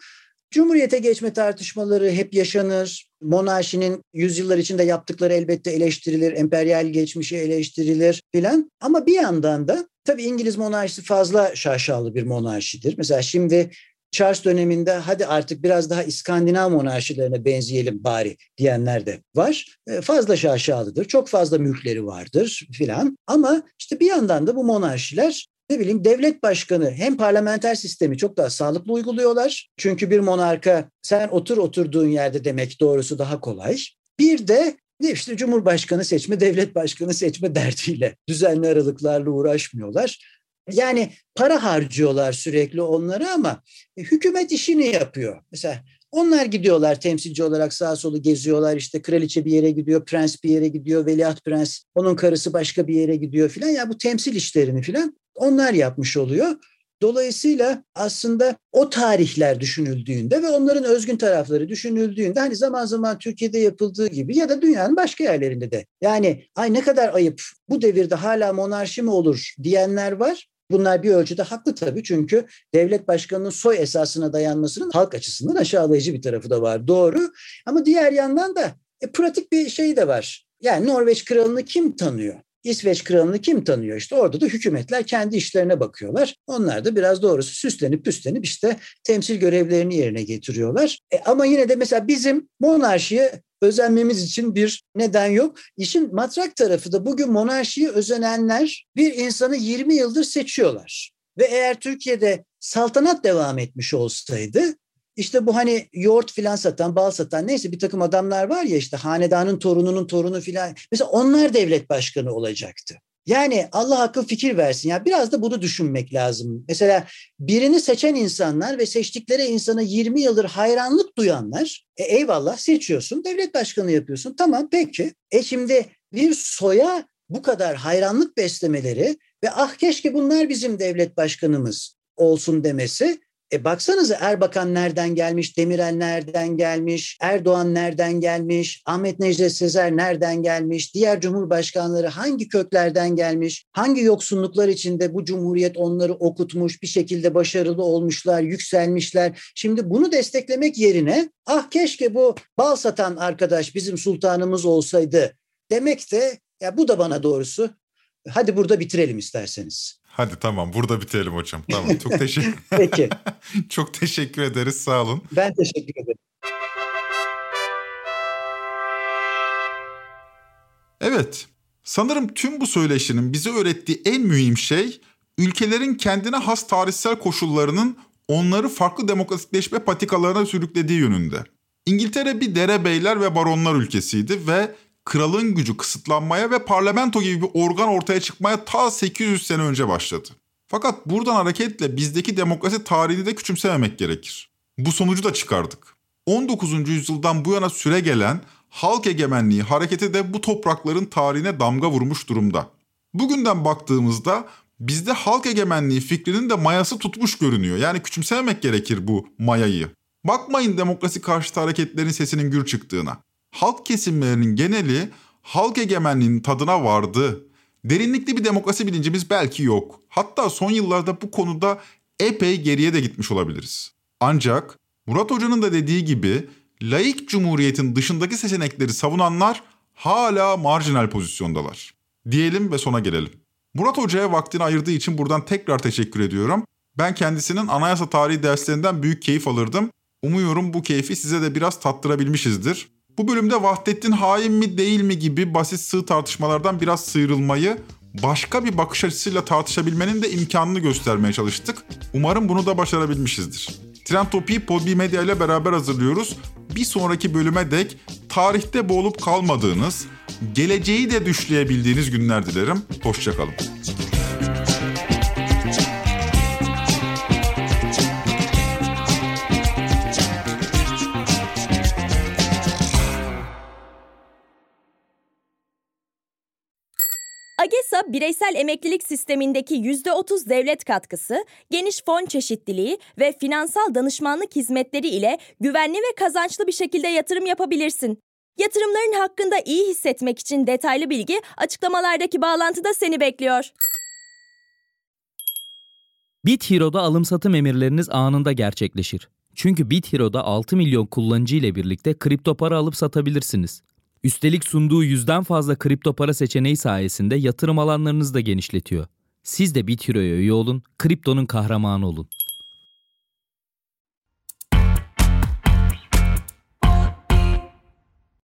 Cumhuriyete geçme tartışmaları hep yaşanır. Monarşinin yüzyıllar içinde yaptıkları elbette eleştirilir, emperyal geçmişi eleştirilir filan. Ama bir yandan da tabii İngiliz monarşisi fazla şaşalı bir monarşidir. Mesela şimdi Charles döneminde hadi artık biraz daha İskandinav monarşilerine benzeyelim bari diyenler de var. E, fazla şaşalıdır, çok fazla mülkleri vardır filan. Ama işte bir yandan da bu monarşiler ne bileyim devlet başkanı hem parlamenter sistemi çok daha sağlıklı uyguluyorlar. Çünkü bir monarka sen otur oturduğun yerde demek doğrusu daha kolay. Bir de işte cumhurbaşkanı seçme, devlet başkanı seçme derdiyle düzenli aralıklarla uğraşmıyorlar. Yani para harcıyorlar sürekli onları ama e, hükümet işini yapıyor. Mesela onlar gidiyorlar temsilci olarak sağa solu geziyorlar. İşte kraliçe bir yere gidiyor, prens bir yere gidiyor, veliaht prens, onun karısı başka bir yere gidiyor filan. Ya bu temsil işlerini filan onlar yapmış oluyor. Dolayısıyla aslında o tarihler düşünüldüğünde ve onların özgün tarafları düşünüldüğünde hani zaman zaman Türkiye'de yapıldığı gibi ya da dünyanın başka yerlerinde de yani ay ne kadar ayıp bu devirde hala monarşi mi olur diyenler var. Bunlar bir ölçüde haklı tabii çünkü devlet başkanının soy esasına dayanmasının halk açısından aşağılayıcı bir tarafı da var. Doğru ama diğer yandan da e, pratik bir şey de var. Yani Norveç kralını kim tanıyor? İsveç kralını kim tanıyor? İşte orada da hükümetler kendi işlerine bakıyorlar. Onlar da biraz doğrusu süslenip püslenip işte temsil görevlerini yerine getiriyorlar. E ama yine de mesela bizim monarşiye özenmemiz için bir neden yok. İşin matrak tarafı da bugün monarşiye özenenler bir insanı 20 yıldır seçiyorlar. Ve eğer Türkiye'de saltanat devam etmiş olsaydı işte bu hani yoğurt filan satan, bal satan neyse bir takım adamlar var ya işte hanedanın torununun torunu filan. Mesela onlar devlet başkanı olacaktı. Yani Allah akıl fikir versin. Ya biraz da bunu düşünmek lazım. Mesela birini seçen insanlar ve seçtikleri insana 20 yıldır hayranlık duyanlar, e, eyvallah seçiyorsun, devlet başkanı yapıyorsun. Tamam peki. E şimdi bir soya bu kadar hayranlık beslemeleri ve ah keşke bunlar bizim devlet başkanımız olsun demesi e baksanıza Erbakan nereden gelmiş, Demirel nereden gelmiş, Erdoğan nereden gelmiş, Ahmet Necdet Sezer nereden gelmiş, diğer cumhurbaşkanları hangi köklerden gelmiş, hangi yoksunluklar içinde bu cumhuriyet onları okutmuş, bir şekilde başarılı olmuşlar, yükselmişler. Şimdi bunu desteklemek yerine ah keşke bu bal satan arkadaş bizim sultanımız olsaydı demek de ya bu da bana doğrusu hadi burada bitirelim isterseniz. Hadi tamam burada bitelim hocam. Tamam çok teşekkür. Peki. çok teşekkür ederiz sağ olun. Ben teşekkür ederim. Evet. Sanırım tüm bu söyleşinin bize öğrettiği en mühim şey ülkelerin kendine has tarihsel koşullarının onları farklı demokratikleşme patikalarına sürüklediği yönünde. İngiltere bir derebeyler ve baronlar ülkesiydi ve kralın gücü kısıtlanmaya ve parlamento gibi bir organ ortaya çıkmaya ta 800 sene önce başladı. Fakat buradan hareketle bizdeki demokrasi tarihini de küçümsememek gerekir. Bu sonucu da çıkardık. 19. yüzyıldan bu yana süre gelen halk egemenliği hareketi de bu toprakların tarihine damga vurmuş durumda. Bugünden baktığımızda bizde halk egemenliği fikrinin de mayası tutmuş görünüyor. Yani küçümsememek gerekir bu mayayı. Bakmayın demokrasi karşıtı hareketlerin sesinin gür çıktığına halk kesimlerinin geneli halk egemenliğinin tadına vardı. Derinlikli bir demokrasi bilincimiz belki yok. Hatta son yıllarda bu konuda epey geriye de gitmiş olabiliriz. Ancak Murat Hoca'nın da dediği gibi laik cumhuriyetin dışındaki seçenekleri savunanlar hala marjinal pozisyondalar. Diyelim ve sona gelelim. Murat Hoca'ya vaktini ayırdığı için buradan tekrar teşekkür ediyorum. Ben kendisinin anayasa tarihi derslerinden büyük keyif alırdım. Umuyorum bu keyfi size de biraz tattırabilmişizdir. Bu bölümde Vahdettin hain mi değil mi gibi basit sığ tartışmalardan biraz sıyrılmayı, başka bir bakış açısıyla tartışabilmenin de imkanını göstermeye çalıştık. Umarım bunu da başarabilmişizdir. Trend Topi'yi Podbi Medya ile beraber hazırlıyoruz. Bir sonraki bölüme dek tarihte boğulup kalmadığınız, geleceği de düşleyebildiğiniz günler dilerim. Hoşçakalın. AGESA bireysel emeklilik sistemindeki %30 devlet katkısı, geniş fon çeşitliliği ve finansal danışmanlık hizmetleri ile güvenli ve kazançlı bir şekilde yatırım yapabilirsin. Yatırımların hakkında iyi hissetmek için detaylı bilgi açıklamalardaki bağlantıda seni bekliyor. BitHero'da alım satım emirleriniz anında gerçekleşir. Çünkü BitHero'da 6 milyon kullanıcı ile birlikte kripto para alıp satabilirsiniz. Üstelik sunduğu yüzden fazla kripto para seçeneği sayesinde yatırım alanlarınızı da genişletiyor. Siz de BitHero'ya üye olun, kriptonun kahramanı olun.